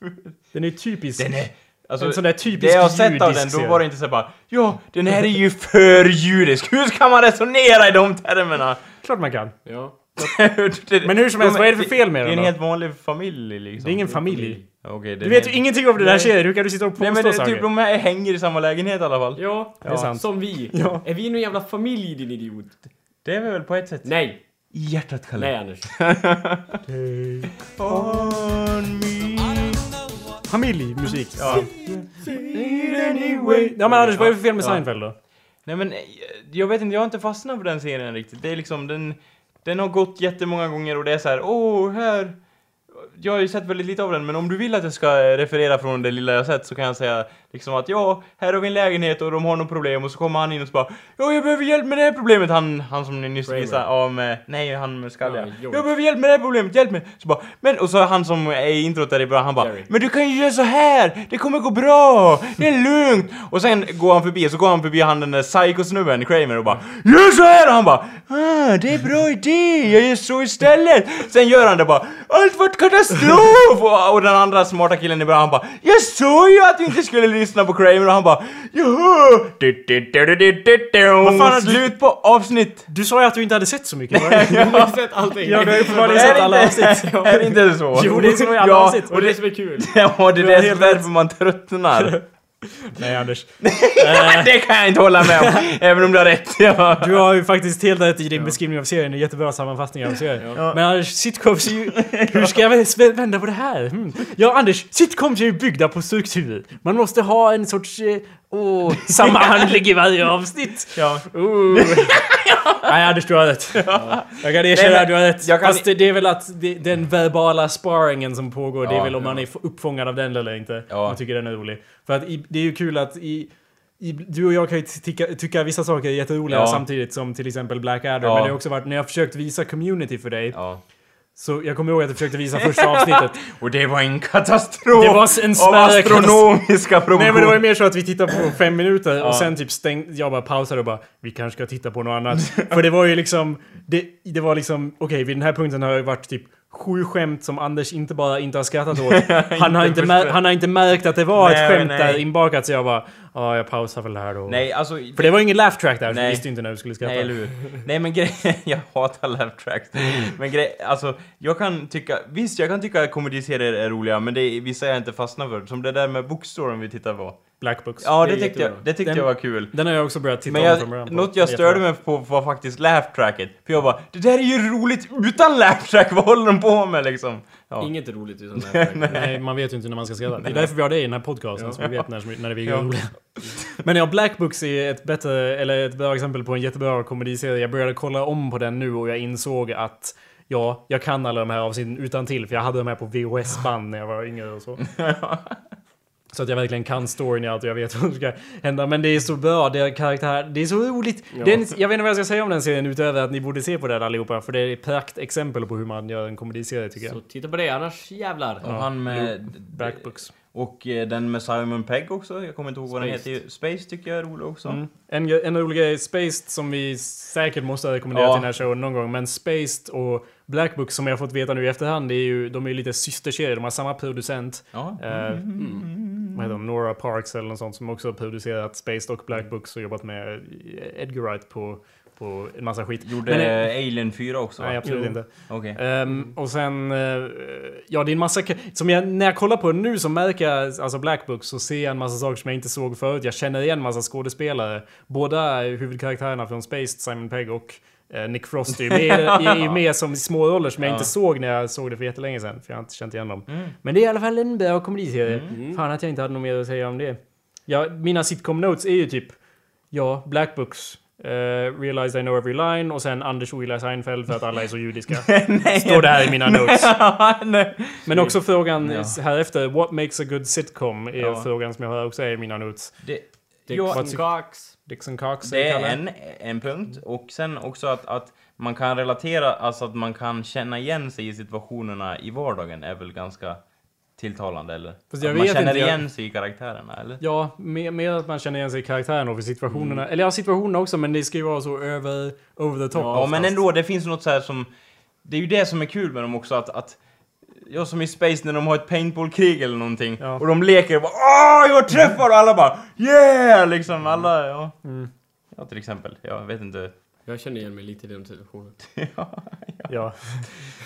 Speaker 1: Den är typisk.
Speaker 2: Den är... Alltså,
Speaker 1: en sån där typisk
Speaker 2: det jag har sett av den, då var det inte så bara Ja, den här är ju för judisk. Hur ska man resonera i de termerna?
Speaker 1: Klart man kan.
Speaker 3: Ja.
Speaker 1: Men hur som helst, vad är det för fel med
Speaker 2: Det är
Speaker 1: den
Speaker 2: en
Speaker 1: då?
Speaker 2: helt vanlig familj liksom.
Speaker 1: Det är ingen familj.
Speaker 2: Okej, det
Speaker 1: Du
Speaker 2: är
Speaker 1: vet ju
Speaker 2: en-
Speaker 1: ingenting om det där
Speaker 2: Nej.
Speaker 1: hur kan du sitta och påstå
Speaker 2: Nej men det, är
Speaker 1: saker?
Speaker 2: typ de här hänger i samma lägenhet i alla fall.
Speaker 3: Ja,
Speaker 1: Det är sant.
Speaker 3: som vi.
Speaker 1: Ja.
Speaker 3: Är vi någon jävla familj din idiot?
Speaker 2: Det är vi väl på ett sätt?
Speaker 3: Nej.
Speaker 2: I hjärtat Kalle.
Speaker 3: Nej Anders.
Speaker 2: On me.
Speaker 1: Familjmusik.
Speaker 2: Ja.
Speaker 1: Ja men Anders, vad är det för fel med
Speaker 2: Ja.
Speaker 1: Seinfeld då?
Speaker 2: Nej men, eh, jag vet inte, jag har inte fastnat på den serien riktigt. Det är liksom, den, den har gått jättemånga gånger och det är så här, åh, här. Jag har ju sett väldigt lite av den, men om du vill att jag ska referera från det lilla jag sett så kan jag säga liksom att ja, här har vi en lägenhet och de har något problem och så kommer han in och så bara Ja, jag behöver hjälp med det här problemet. Han, han som ni nyss visade, med, nej han med skalliga.
Speaker 3: Ja,
Speaker 2: jag behöver hjälp med det här problemet, hjälp mig! Så bara, men, och så han som är i introt där i början, han bara
Speaker 3: Jerry.
Speaker 2: Men du kan ju göra så här! Det kommer gå bra! Det är lugnt! Och sen går han förbi, så går han förbi han den där psycho-snubben, Kramer, och bara Gör så här! Och han bara ah, det är bra idé, jag gör så istället! Sen gör han det bara Allt vart katastrof! och, och den andra smarta killen i början, han bara Jag sa ju att vi inte skulle lyssna på Kramer, och han bara! Du, du, du, du, du, du, du.
Speaker 1: Vad fan du-
Speaker 2: Slut på avsnitt!
Speaker 1: Du sa ju att du inte hade sett så mycket. va?
Speaker 3: Jag har sett allting.
Speaker 1: Ja, du har uppenbarligen
Speaker 2: Är
Speaker 1: sett
Speaker 2: det
Speaker 1: alla avsnitt.
Speaker 2: Är det inte så?
Speaker 1: Jo, det är så i alla
Speaker 2: ja,
Speaker 1: avsnitt.
Speaker 3: Och det som är kul.
Speaker 2: Ja, det är
Speaker 1: Du har
Speaker 2: det
Speaker 1: helt
Speaker 2: därför man tröttnar.
Speaker 1: Nej Anders.
Speaker 2: det kan jag inte hålla med om, även om du har rätt. Ja.
Speaker 1: Du har ju faktiskt helt rätt i din beskrivning av serien. En jättebra sammanfattning av serien. Men Anders, sitcoms är ju... Hur ska jag vä- vända på det här? Hmm. Ja Anders, sitcoms är ju byggda på struktur. Man måste ha en sorts... eh, Åh, samma handling i varje avsnitt.
Speaker 2: Ja.
Speaker 1: Oh. Nej Anders, du har rätt. Jag kan erkänna
Speaker 2: Nej,
Speaker 1: att du har rätt.
Speaker 2: kan-
Speaker 1: Fast det, det är väl att det, den verbala sparringen som pågår, det är
Speaker 2: Ja,
Speaker 1: väl om
Speaker 2: ja.
Speaker 1: man är uppfångad av den eller inte.
Speaker 2: Ja.
Speaker 1: Man tycker den är rolig. För att i, det är ju kul att i, i, du och jag kan ju tycka, tycka vissa saker är jätteroliga
Speaker 2: Ja.
Speaker 1: samtidigt som till exempel Blackadder.
Speaker 2: Ja.
Speaker 1: Men det har också varit när jag har försökt visa community för dig.
Speaker 2: ja.
Speaker 1: Så jag kommer ihåg att jag försökte visa första avsnittet.
Speaker 2: Och det var en katastrof!
Speaker 1: Det var en
Speaker 2: av astronomiska proportioner.
Speaker 1: Nej men det var ju mer så att vi tittade på fem minuter och sen typ stängde, jag bara pausade och bara Vi kanske ska titta på något annat. För det var ju liksom Det, det var liksom, okej vid den här punkten har det varit typ sju skämt som Anders inte bara inte har skrattat åt. Han har inte, mär, han har inte märkt att det var ett
Speaker 2: Nej,
Speaker 1: skämt
Speaker 2: nej.
Speaker 1: där inbakat så jag bara Ja jag pausar väl här då.
Speaker 2: Nej, alltså...
Speaker 1: För det var ingen laugh track där, så
Speaker 2: Nej.
Speaker 1: jag visste inte när du skulle skratta.
Speaker 2: Nej, eller hur? Nej, men grejen... Jag hatar laugh tracks. Men grej, alltså, jag kan tycka... Visst, jag kan tycka att komediserier är roliga, men det är vissa jag inte fastnar för. Som det där med Bookstore vi tittar på.
Speaker 1: Black Books.
Speaker 2: Ja,
Speaker 3: Det
Speaker 2: det tyckte jag, det tyckte
Speaker 1: Den-
Speaker 2: jag var kul.
Speaker 1: Den har jag också börjat titta
Speaker 2: Men
Speaker 1: om
Speaker 2: jag,
Speaker 1: på.
Speaker 2: något jag störde mig på var faktiskt laugh-tracket. För jag bara, det där är ju roligt utan laugh-track, vad håller de på med liksom? Ja.
Speaker 3: Inget är roligt utan det här.
Speaker 1: Nej, man vet ju inte när man ska skratta. Det är därför vi har det i den här podcasten, så vi vet när, när vi är
Speaker 2: Ja.
Speaker 1: roliga. Men ja, Black Books är ett bättre, eller ett bra exempel på en jättebra komediserie. Jag började kolla om på den nu och jag insåg att Ja, jag kan alla de här avsnitten utan till för jag hade de här på VHS-band när jag var yngre och så. Så att jag verkligen kan storyn i allt och jag vet vad som ska hända. Men det är så bra, det är karaktär, det är så roligt.
Speaker 3: Ja.
Speaker 1: Den, jag vet inte vad jag ska säga om den serien utöver att ni borde se på den allihopa. För det är ett praktexempel på hur man gör en komediserie tycker jag.
Speaker 3: Så titta på det, annars jävlar.
Speaker 2: Och han med...
Speaker 1: Black Books.
Speaker 2: Och eh, den med Simon Pegg också, jag kommer inte ihåg vad den
Speaker 3: Spaced.
Speaker 2: heter. Space tycker jag är rolig också.
Speaker 1: Mm. En, en rolig grej, Spaced, som vi säkert måste rekommendera
Speaker 2: Ja.
Speaker 1: till den här showen någon gång, men Spaced och Black Book som jag fått veta nu i efterhand, det är ju, de är ju lite systerserier, de har samma producent.
Speaker 2: Ja.
Speaker 1: Eh, Vad heter de? Nora Parks eller något sånt som också har producerat Spaced och Black Books och jobbat med Edgar Wright på, på en massa skit.
Speaker 2: Gjorde
Speaker 1: Men, eh,
Speaker 2: Alien 4 också?
Speaker 1: Nej, absolut
Speaker 3: Jo.
Speaker 1: inte.
Speaker 2: Okej.
Speaker 1: Ehm, och sen, eh, ja det är en massa, som jag, när jag kollar på den nu så märker jag, alltså Black Book, så ser jag en massa saker som jag inte såg förut. Jag känner igen en massa skådespelare. Båda huvudkaraktärerna från Spaced, Simon Pegg och eh, Nick Frost är ju med, är ju med som små roller som jag
Speaker 2: Ja.
Speaker 1: inte såg när jag såg det för jättelänge sedan. För jag har inte känt igen dem.
Speaker 2: Mm.
Speaker 1: Men det är i alla fall en bra komediserie.
Speaker 3: Mm.
Speaker 1: Fan att jag inte hade något mer att säga om det. Ja, mina sitcom notes är ju typ, ja, Black Books. Uh, realize I know every line och sen Anders Willa Seinfeld för att alla är så judiska. Står det här i mina notes.
Speaker 2: Nej.
Speaker 1: Men också frågan
Speaker 2: Ja.
Speaker 1: här efter, what makes a good sitcom? Är
Speaker 2: Ja.
Speaker 1: frågan som jag har också är i mina notes.
Speaker 2: Det,
Speaker 3: Dixon
Speaker 2: ja,
Speaker 3: Cox.
Speaker 1: Dixon Cox
Speaker 2: det är en, en punkt. Och sen också att, att man kan relatera, alltså att man kan känna igen sig i situationerna i vardagen är väl ganska tilltalande eller?
Speaker 1: Fast jag
Speaker 2: att man
Speaker 1: vet
Speaker 2: känner
Speaker 1: inte, jag-
Speaker 2: igen sig i karaktärerna eller?
Speaker 1: Ja, mer, mer att man känner igen sig i karaktären och för situationerna. Eller ja, situationerna också, men det ska ju vara så över, over the top.
Speaker 2: Ja, men
Speaker 1: oftast.
Speaker 2: ändå, det finns något så här som... Det är ju det som är kul med dem också, att... att Ja, som i Space när de har ett paintballkrig eller någonting.
Speaker 1: Ja.
Speaker 2: Och de leker och bara Åh, jag träffar! Och alla bara Yeah! Liksom alla, ja.
Speaker 1: Mm.
Speaker 2: Ja, till exempel. Jag vet inte.
Speaker 3: Jag känner igen mig lite i den situationen.
Speaker 1: Ja,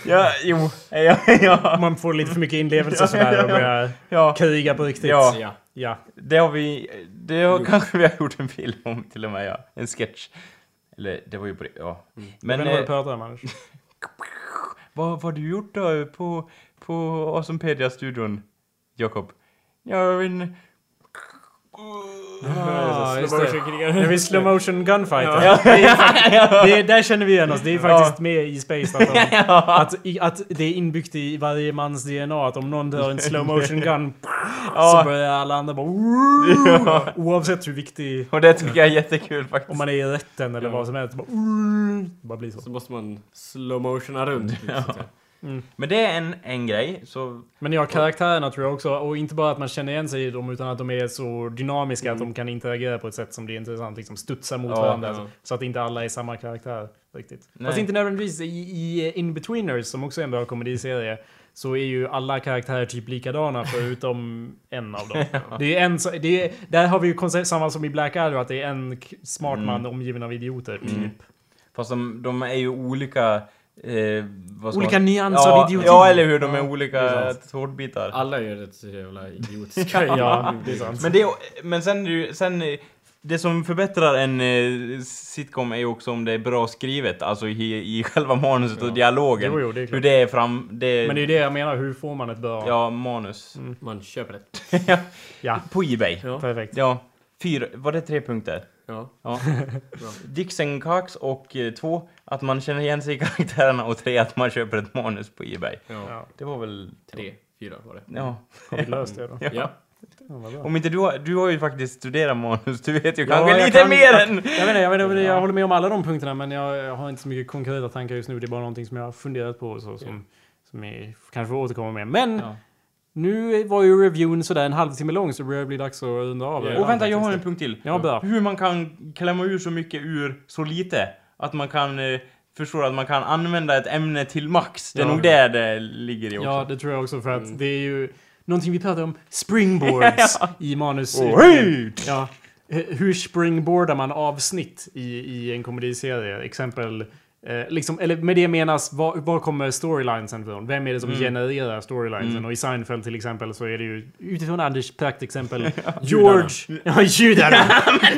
Speaker 2: Ja, jo. Ja, ja.
Speaker 1: man får lite för mycket inlevelse sådär och börjar
Speaker 2: Ja,
Speaker 1: kriga på riktigt.
Speaker 2: Ja.
Speaker 3: Ja.
Speaker 1: ja.
Speaker 2: det har vi... Det har,
Speaker 3: Jo.
Speaker 2: kanske vi har gjort en film om till och med, ja. En sketch. Eller, det var ju på det, ja.
Speaker 1: Men,
Speaker 2: Men
Speaker 1: jag vet inte vad
Speaker 2: eh,
Speaker 1: du pratar om Anders.
Speaker 2: vad, vad har du gjort då på, på Awesomepedia-studion, Jakob? Vet inte.
Speaker 1: Ah, just det. När vi slow motion gunfight.
Speaker 2: Ja.
Speaker 1: Det är, fakt- det är, där känner vi igen oss. Det är faktiskt med i Space att, de,
Speaker 2: Ja.
Speaker 1: att, att det är inbyggt i varje mans DNA att om någon dör en slow motion gun så
Speaker 2: Ja.
Speaker 1: börjar alla andra bara
Speaker 2: Ja.
Speaker 1: Oavsett hur viktig
Speaker 2: Och det tycker jag är jättekul faktiskt.
Speaker 1: om man är i rätten eller
Speaker 3: Ja.
Speaker 1: vad som helst. Bara, bara blir så.
Speaker 3: Så måste man slow motiona runt.
Speaker 2: Ja. Men det är en, en grej, så...
Speaker 1: Men ja, karaktärerna tror jag också. Och inte bara att man känner igen sig i dem utan att de är så dynamiska att de kan interagera på ett sätt som blir intressant. Liksom studsa mot
Speaker 2: Ja,
Speaker 1: varandra.
Speaker 3: ja.
Speaker 1: Så att inte alla är samma karaktär. Riktigt.
Speaker 2: Nej.
Speaker 1: Fast inte nödvändigtvis. I, i In-Betweeners, som också är en bra komediserie, så är ju alla karaktärer typ likadana förutom en av dem. Det är en, det är, där har vi ju koncept, samma som i Black Adder, att det är en smart
Speaker 2: Mm.
Speaker 1: man omgiven av idioter. Typ.
Speaker 2: Mm. Fast de, de är ju olika... Eh,
Speaker 1: Olika
Speaker 2: man-
Speaker 1: nyanser
Speaker 2: ja,
Speaker 1: av idioti.
Speaker 2: Ja, eller hur? De är
Speaker 1: Ja,
Speaker 2: olika tårtbitar.
Speaker 3: Alla är rätt så jävla idiotiska.
Speaker 1: Ja, det är sant.
Speaker 2: Men, det, är- men sen, sen... eh, Det som förbättrar en eh, sitcom är ju också om det är bra skrivet, alltså i, i själva manuset och
Speaker 3: Ja.
Speaker 2: dialogen.
Speaker 1: Jo, jo, det är
Speaker 2: Hur det är fram... Det,
Speaker 1: Men det är ju det jag menar, hur får man ett bra...
Speaker 2: Ja, manus.
Speaker 3: Man köper det.
Speaker 1: Ja,
Speaker 2: På Ebay.
Speaker 3: Ja.
Speaker 1: perfekt.
Speaker 2: Ja. Fyra, var det tre punkter?
Speaker 3: Ja.
Speaker 2: Ja. Dixon Cox och eh, två, att man känner igen sig i karaktärerna och tre, att man köper ett manus på Ebay.
Speaker 3: ja.
Speaker 2: Det var väl...
Speaker 3: Tre, fyra var det.
Speaker 2: Ja.
Speaker 1: har vi löst det då?
Speaker 2: Ja.
Speaker 3: Ja.
Speaker 2: Om inte du har, du har ju faktiskt studerat manus, du vet ju
Speaker 1: Ja,
Speaker 2: kanske
Speaker 1: jag
Speaker 2: lite
Speaker 1: kan-
Speaker 2: mer
Speaker 1: jag-
Speaker 2: än...
Speaker 1: Jag vet inte, jag, vet inte, jag håller med om alla de punkterna men jag, jag har inte så mycket konkreta tankar just nu. Det är bara någonting som jag har funderat på så, som, som är, kanske får återkomma med. Men
Speaker 2: Ja.
Speaker 1: nu var ju reviewen sådär en halvtimme lång så det börjar bli dags att runda av.
Speaker 3: Ja.
Speaker 1: redan
Speaker 2: Och vänta, jag har en punkt till.
Speaker 1: Ja, bra.
Speaker 2: Hur man kan klämma ur så mycket ur så lite. Att man kan... Eh, förstår att man kan använda ett ämne till max. Det är
Speaker 1: Ja.
Speaker 2: nog där det ligger i också.
Speaker 1: Ja, det tror jag också för att
Speaker 3: Mm.
Speaker 1: det är ju någonting vi pratar om. Springboards i manus.
Speaker 2: Åh, hej!
Speaker 1: Ja. Hur springboardar man avsnitt i, i en komediserie? Exempel Eh, liksom, eller med det menas, var, var kommer storylinesen ifrån? Vem är det som
Speaker 2: Mm.
Speaker 1: genererar storylinesen? Och i Seinfeld till exempel så är det ju utifrån Anders praktexempel George... Ja, judarna!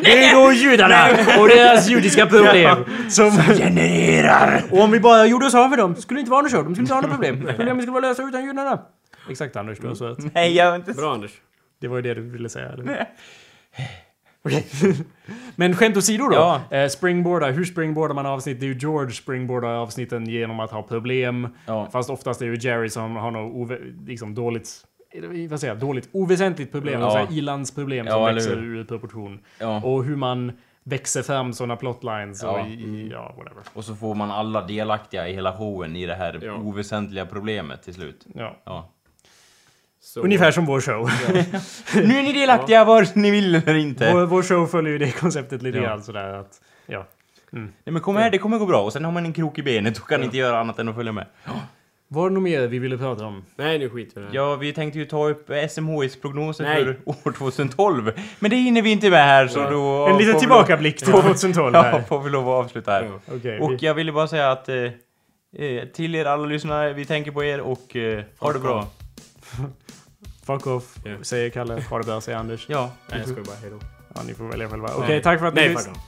Speaker 1: det är då judarna och deras judiska problem som genererar! Och om vi bara gjorde oss av med dem skulle det inte vara något så. De skulle inte ha något problem. Problemet skulle vara lösa utan judarna. Exakt Anders, du har så rätt.
Speaker 2: Nej, jag har inte...
Speaker 4: Bra Anders.
Speaker 1: Det var ju det du ville säga, eller? Okej. Men skämt åsido då.
Speaker 2: Ja.
Speaker 1: Eh, springboarda, hur springboardar man avsnitt? Det är ju George springboardar avsnitten genom att ha problem.
Speaker 2: Ja.
Speaker 1: Fast oftast är det ju Jerry som har något liksom dåligt, vad säger jag, dåligt oväsentligt problem.
Speaker 2: Ja.
Speaker 1: Ja. ilandsproblem
Speaker 2: Ja,
Speaker 1: som växer ur proportion.
Speaker 2: Ja.
Speaker 1: Och hur man växer fram sådana plotlines och
Speaker 2: Ja.
Speaker 1: i, i, ja, whatever.
Speaker 2: Och så får man alla delaktiga i hela showen i det här oväsentliga problemet till slut.
Speaker 1: Ja.
Speaker 2: Ja.
Speaker 4: Så,
Speaker 1: Ungefär som vår show.
Speaker 2: Nu är ni delaktiga vare sig ni vill eller inte.
Speaker 1: vår, vår show följer ju det konceptet lite
Speaker 2: Ja.
Speaker 1: grann sådär att, ja.
Speaker 2: Nej men kom här, det kommer gå bra. Och sen har man en krok i benet och kan inte göra annat än att följa med.
Speaker 1: Var det något mer vi ville prata om?
Speaker 4: Nej, nu skiter vi.
Speaker 2: Ja, vi tänkte ju ta upp SMHIs prognoser
Speaker 4: Nej.
Speaker 2: för år 2012. Men det hinner vi inte med här så
Speaker 4: Ja.
Speaker 2: då...
Speaker 1: En liten tillbakablick till
Speaker 2: lov-
Speaker 1: 2012
Speaker 2: Ja,
Speaker 1: här.
Speaker 2: får vi lov att avsluta här.
Speaker 4: Ja.
Speaker 1: Okej,
Speaker 2: Och
Speaker 1: vi-
Speaker 2: jag ville bara säga att eh, eh, till er alla lyssnare, vi tänker på er och eh, ha det bra.
Speaker 1: Fuck off,
Speaker 4: Ja.
Speaker 1: säger Kalle. Ha det bra, säger Anders.
Speaker 2: Ja.
Speaker 4: Nej, jag skojar bara. Hejdå.
Speaker 1: Ja, ni får välja själva. Okej,
Speaker 4: Nej.
Speaker 1: tack för att ni
Speaker 4: Nej,
Speaker 1: lys-
Speaker 4: fuck off.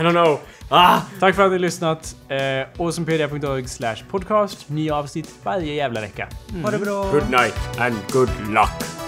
Speaker 4: I don't know. Ah!
Speaker 1: Tack för att ni lyssnat. Eh, awesomepedia.org slash podcast. Nya avsnitt varje jävla vecka.
Speaker 2: Ha det bra.
Speaker 4: Good night and good luck.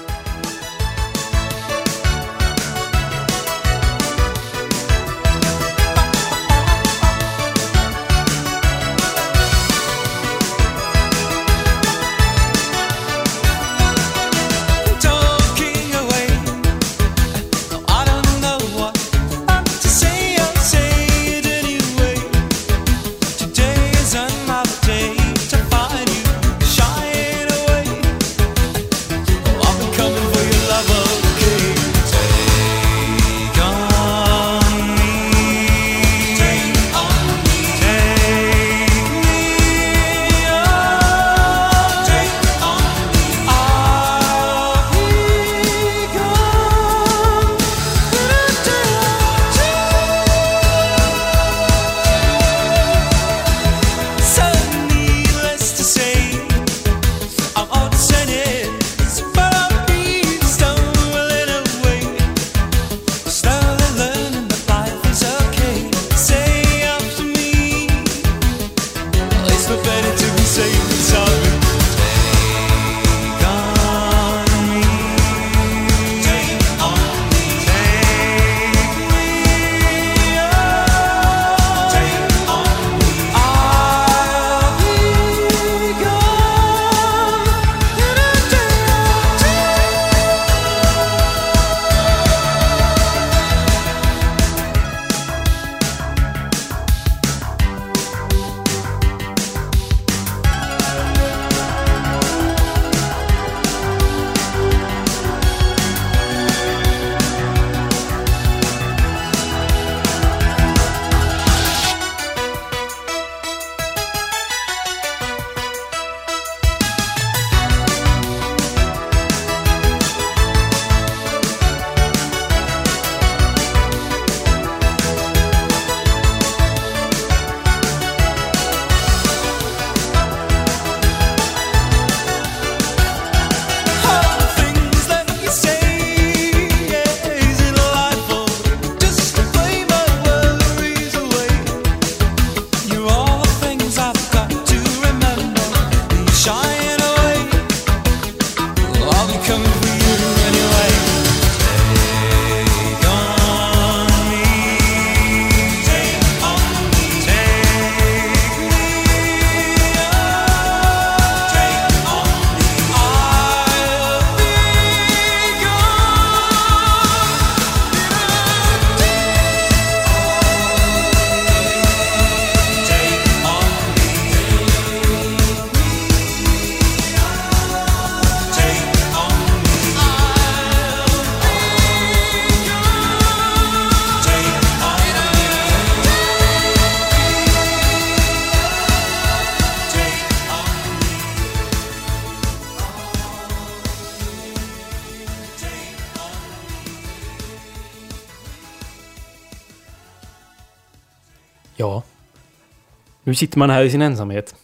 Speaker 1: Nu sitter man här i sin ensamhet.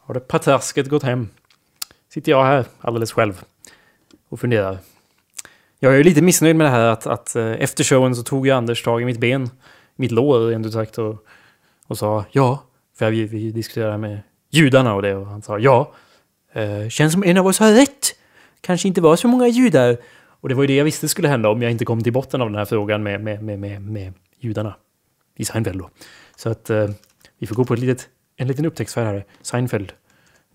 Speaker 1: Har det patersket gått hem? Sitter jag här alldeles själv och funderar. Jag är ju lite missnöjd med det här att, att eh, efter showen så tog ju Anders tag i mitt ben, mitt lår rent ut sagt och, och sa ja, för vi, vi diskuterade med judarna och det och han sa ja. Eh, känns som en av oss har rätt. Kanske inte var så många judar. Och det var ju det jag visste skulle hända om jag inte kom till botten av den här frågan med, med, med, med, med judarna. I Seinfeld då. Så att eh, vi får gå på ett litet, en liten upptäcktsfärd här. Seinfeld.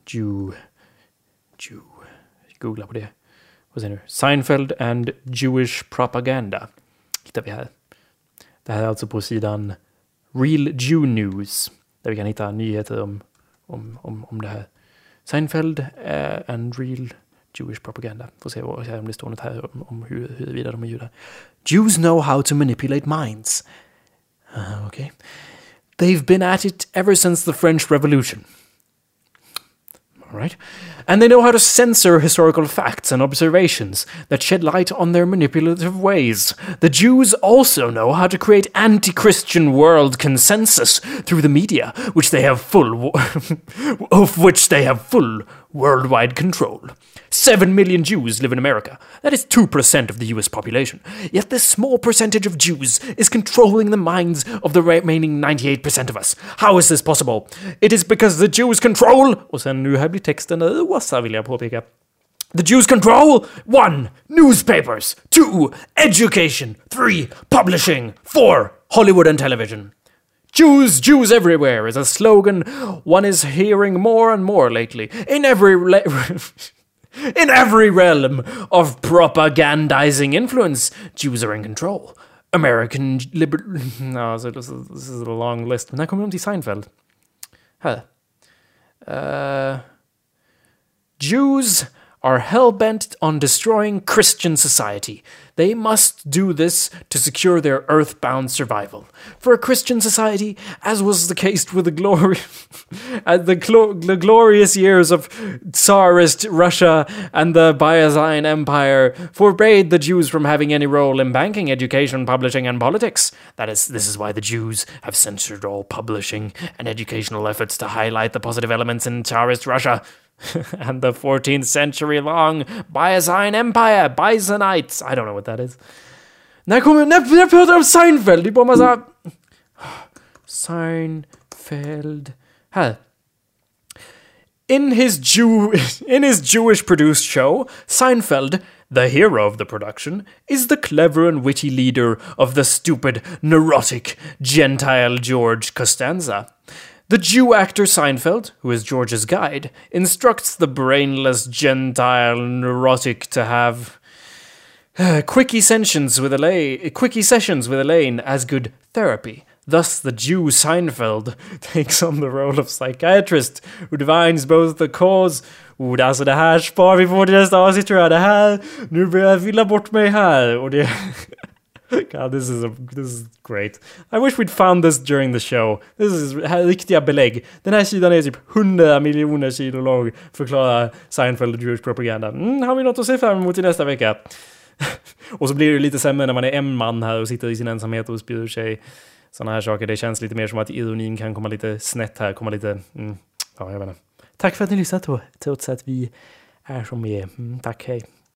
Speaker 1: Jew. Jew. Googla på det. Vad säger nu? Seinfeld and Jewish Propaganda. Hittar vi här. Det här är alltså på sidan Real Jew News. Där vi kan hitta nyheter om, om, om, om det här. Seinfeld uh, and Real Jewish Propaganda. Får se vad, om det står något här om, om hur, huruvida de är judar. Jews know how to manipulate minds. Ah, uh, okay. They've been at it ever since the French Revolution. All right. And they know how to censor historical facts and observations that shed light on their manipulative ways. The Jews also know how to create anti Christian world consensus through the media, which they have full wo- of which they have full worldwide control. Seven million Jews live in America. That is 2% of the US population. Yet this small percentage of Jews is controlling the minds of the remaining 98% of us. How is this possible? It is because the Jews control... Och sen nu här blir texten rosa vill jag påpeka. The Jews control 1. Newspapers 2. Education 3. Publishing 4. Hollywood and television. Jews, Jews everywhere is a slogan one is hearing more and more lately. In every le- in every realm of propagandizing influence, Jews are in control. American liber... No, so this is, a long list. Men här Seinfeld. Här. Uh, Jews are hell bent on destroying Christian society. They must do this to secure their earthbound survival. For a Christian society, as was the case with the glory, at the, the glorious years of Tsarist Russia and the Byzantine Empire, forbade the Jews from having any role in banking, education, publishing, and politics. That is, this is why the Jews have censored all publishing and educational efforts to highlight the positive elements in Tsarist Russia. and the 14th century long Byzantine Empire, Byzanites. I don't know what that is. När kommer, när, när pratar om Seinfeld? Det är bara. Seinfeld. Här. In his Jew, in his Jewish produced show, Seinfeld, the hero of the production, is the clever and witty leader of the stupid, neurotic, Gentile George Costanza. The Jew actor Seinfeld, who is George's guide, instructs the brainless Gentile neurotic to have uh, quickie sessions with Elaine, quickie sessions with Elaine as good therapy. Thus, the Jew Seinfeld takes on the role of psychiatrist who divines both the cause Oh, alltså det här spar vi på till nästa avsnitt tror. Det nu börjar jag villa bort mig här. Och det... God, this is, a, this is great. I wish we'd found this during the show. This is riktiga belägg. Den här sidan är typ 100 miljoner sidor lång. Förklarar Seinfeld och Jewish propaganda. Mm, har vi något att se fram emot i nästa vecka? och så blir det lite sämre när man är en man här och sitter i sin ensamhet och spyr ur sig sådana här saker. Det känns lite mer som att ironin kan komma lite snett här, komma lite... Mm, ja, jag vet inte. Tack för att ni lyssnat då, trots att vi är som vi är. Mm, tack, hej.